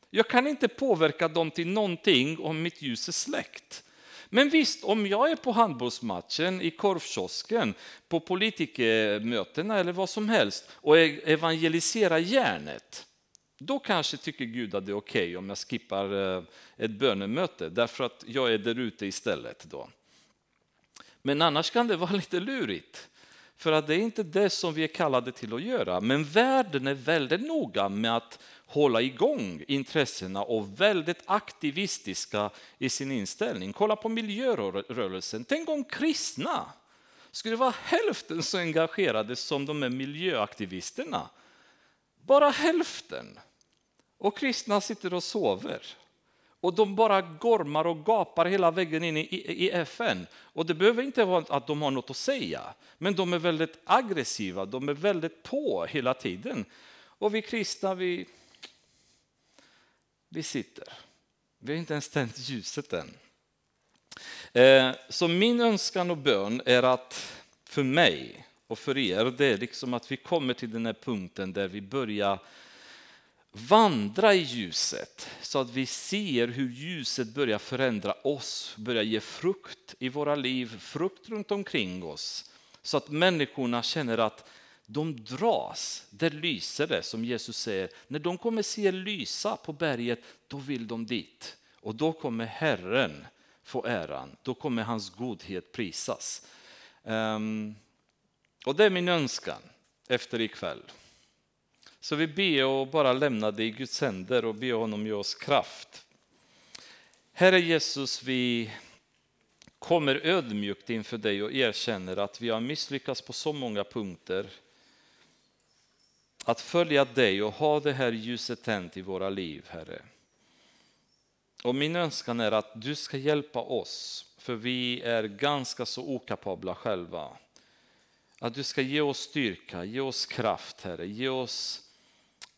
Jag kan inte påverka dem till någonting om mitt ljus är släckt. Men visst, om jag är på handbollsmatchen, i korvkiosken, på politikermötena eller vad som helst och e-, evangeliserar järnet, då kanske tycker Gud att det är okej okay om jag skippar eh, ett bönemöte därför att jag är där ute istället. Då. Men annars kan det vara lite lurigt. För att det är inte det som vi är kallade till att göra. Men världen är väldigt noga med att hålla igång intressena och väldigt aktivistiska i sin inställning. Kolla på miljörörelsen. Tänk om kristna skulle vara hälften så engagerade som de är miljöaktivisterna. Bara hälften. Och kristna sitter och sover. Och de bara gormar och gapar hela vägen in i, i, i, FN. Och det behöver inte vara att de har något att säga, men de är väldigt aggressiva, de är väldigt på hela tiden. Och vi kristna, vi, vi sitter. Vi har inte ens tänt ljuset än. Eh, så min önskan och bön är att för mig och för er, det är liksom att vi kommer till den här punkten där vi börjar vandra i ljuset så att vi ser hur ljuset börjar förändra oss, börjar ge frukt i våra liv, frukt runt omkring oss. Så att människorna känner att de dras, där lyser det som Jesus säger. När de kommer se lysa på berget, då vill de dit. Och då kommer Herren få äran, då kommer hans godhet prisas. Um, och det är min önskan efter ikväll. Så vi ber och bara lämna det i Guds händer och ber honom ge oss kraft. Herre Jesus, vi kommer ödmjukt inför dig och erkänner att vi har misslyckats på så många punkter. Att följa dig och ha det här ljuset tänt i våra liv, Herre. Och min önskan är att du ska hjälpa oss, för vi är ganska så okapabla själva. Att du ska ge oss styrka, ge oss kraft, Herre, ge oss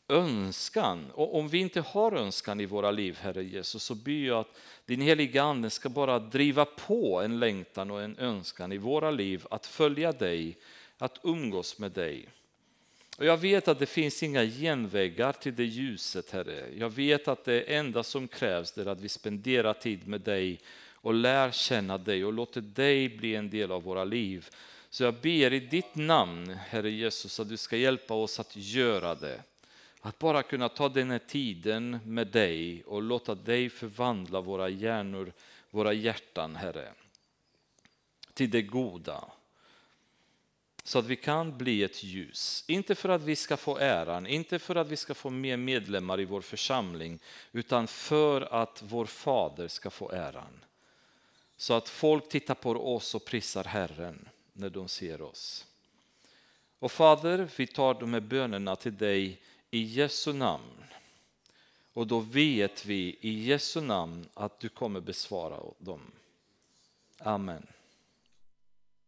önskan. Och om vi inte har önskan i våra liv, Herre Jesus, så ber jag att din heliga Ande ska bara driva på en längtan och en önskan i våra liv att följa dig, att umgås med dig. Och jag vet att det finns inga genvägar till det ljuset, Herre. Jag vet att det enda som krävs är att vi spenderar tid med dig och lär känna dig och låter dig bli en del av våra liv. Så jag ber i ditt namn, Herre Jesus, att du ska hjälpa oss att göra det. Att bara kunna ta den här tiden med dig och låta dig förvandla våra hjärnor, våra hjärtan, Herre, till det goda. Så att vi kan bli ett ljus. Inte för att vi ska få äran, inte för att vi ska få mer medlemmar i vår församling, utan för att vår fader ska få äran. Så att folk tittar på oss och prisar Herren när de ser oss. Och Fader, vi tar de här bönerna till dig i Jesu namn. Och då vet vi i Jesu namn att du kommer besvara dem. Amen.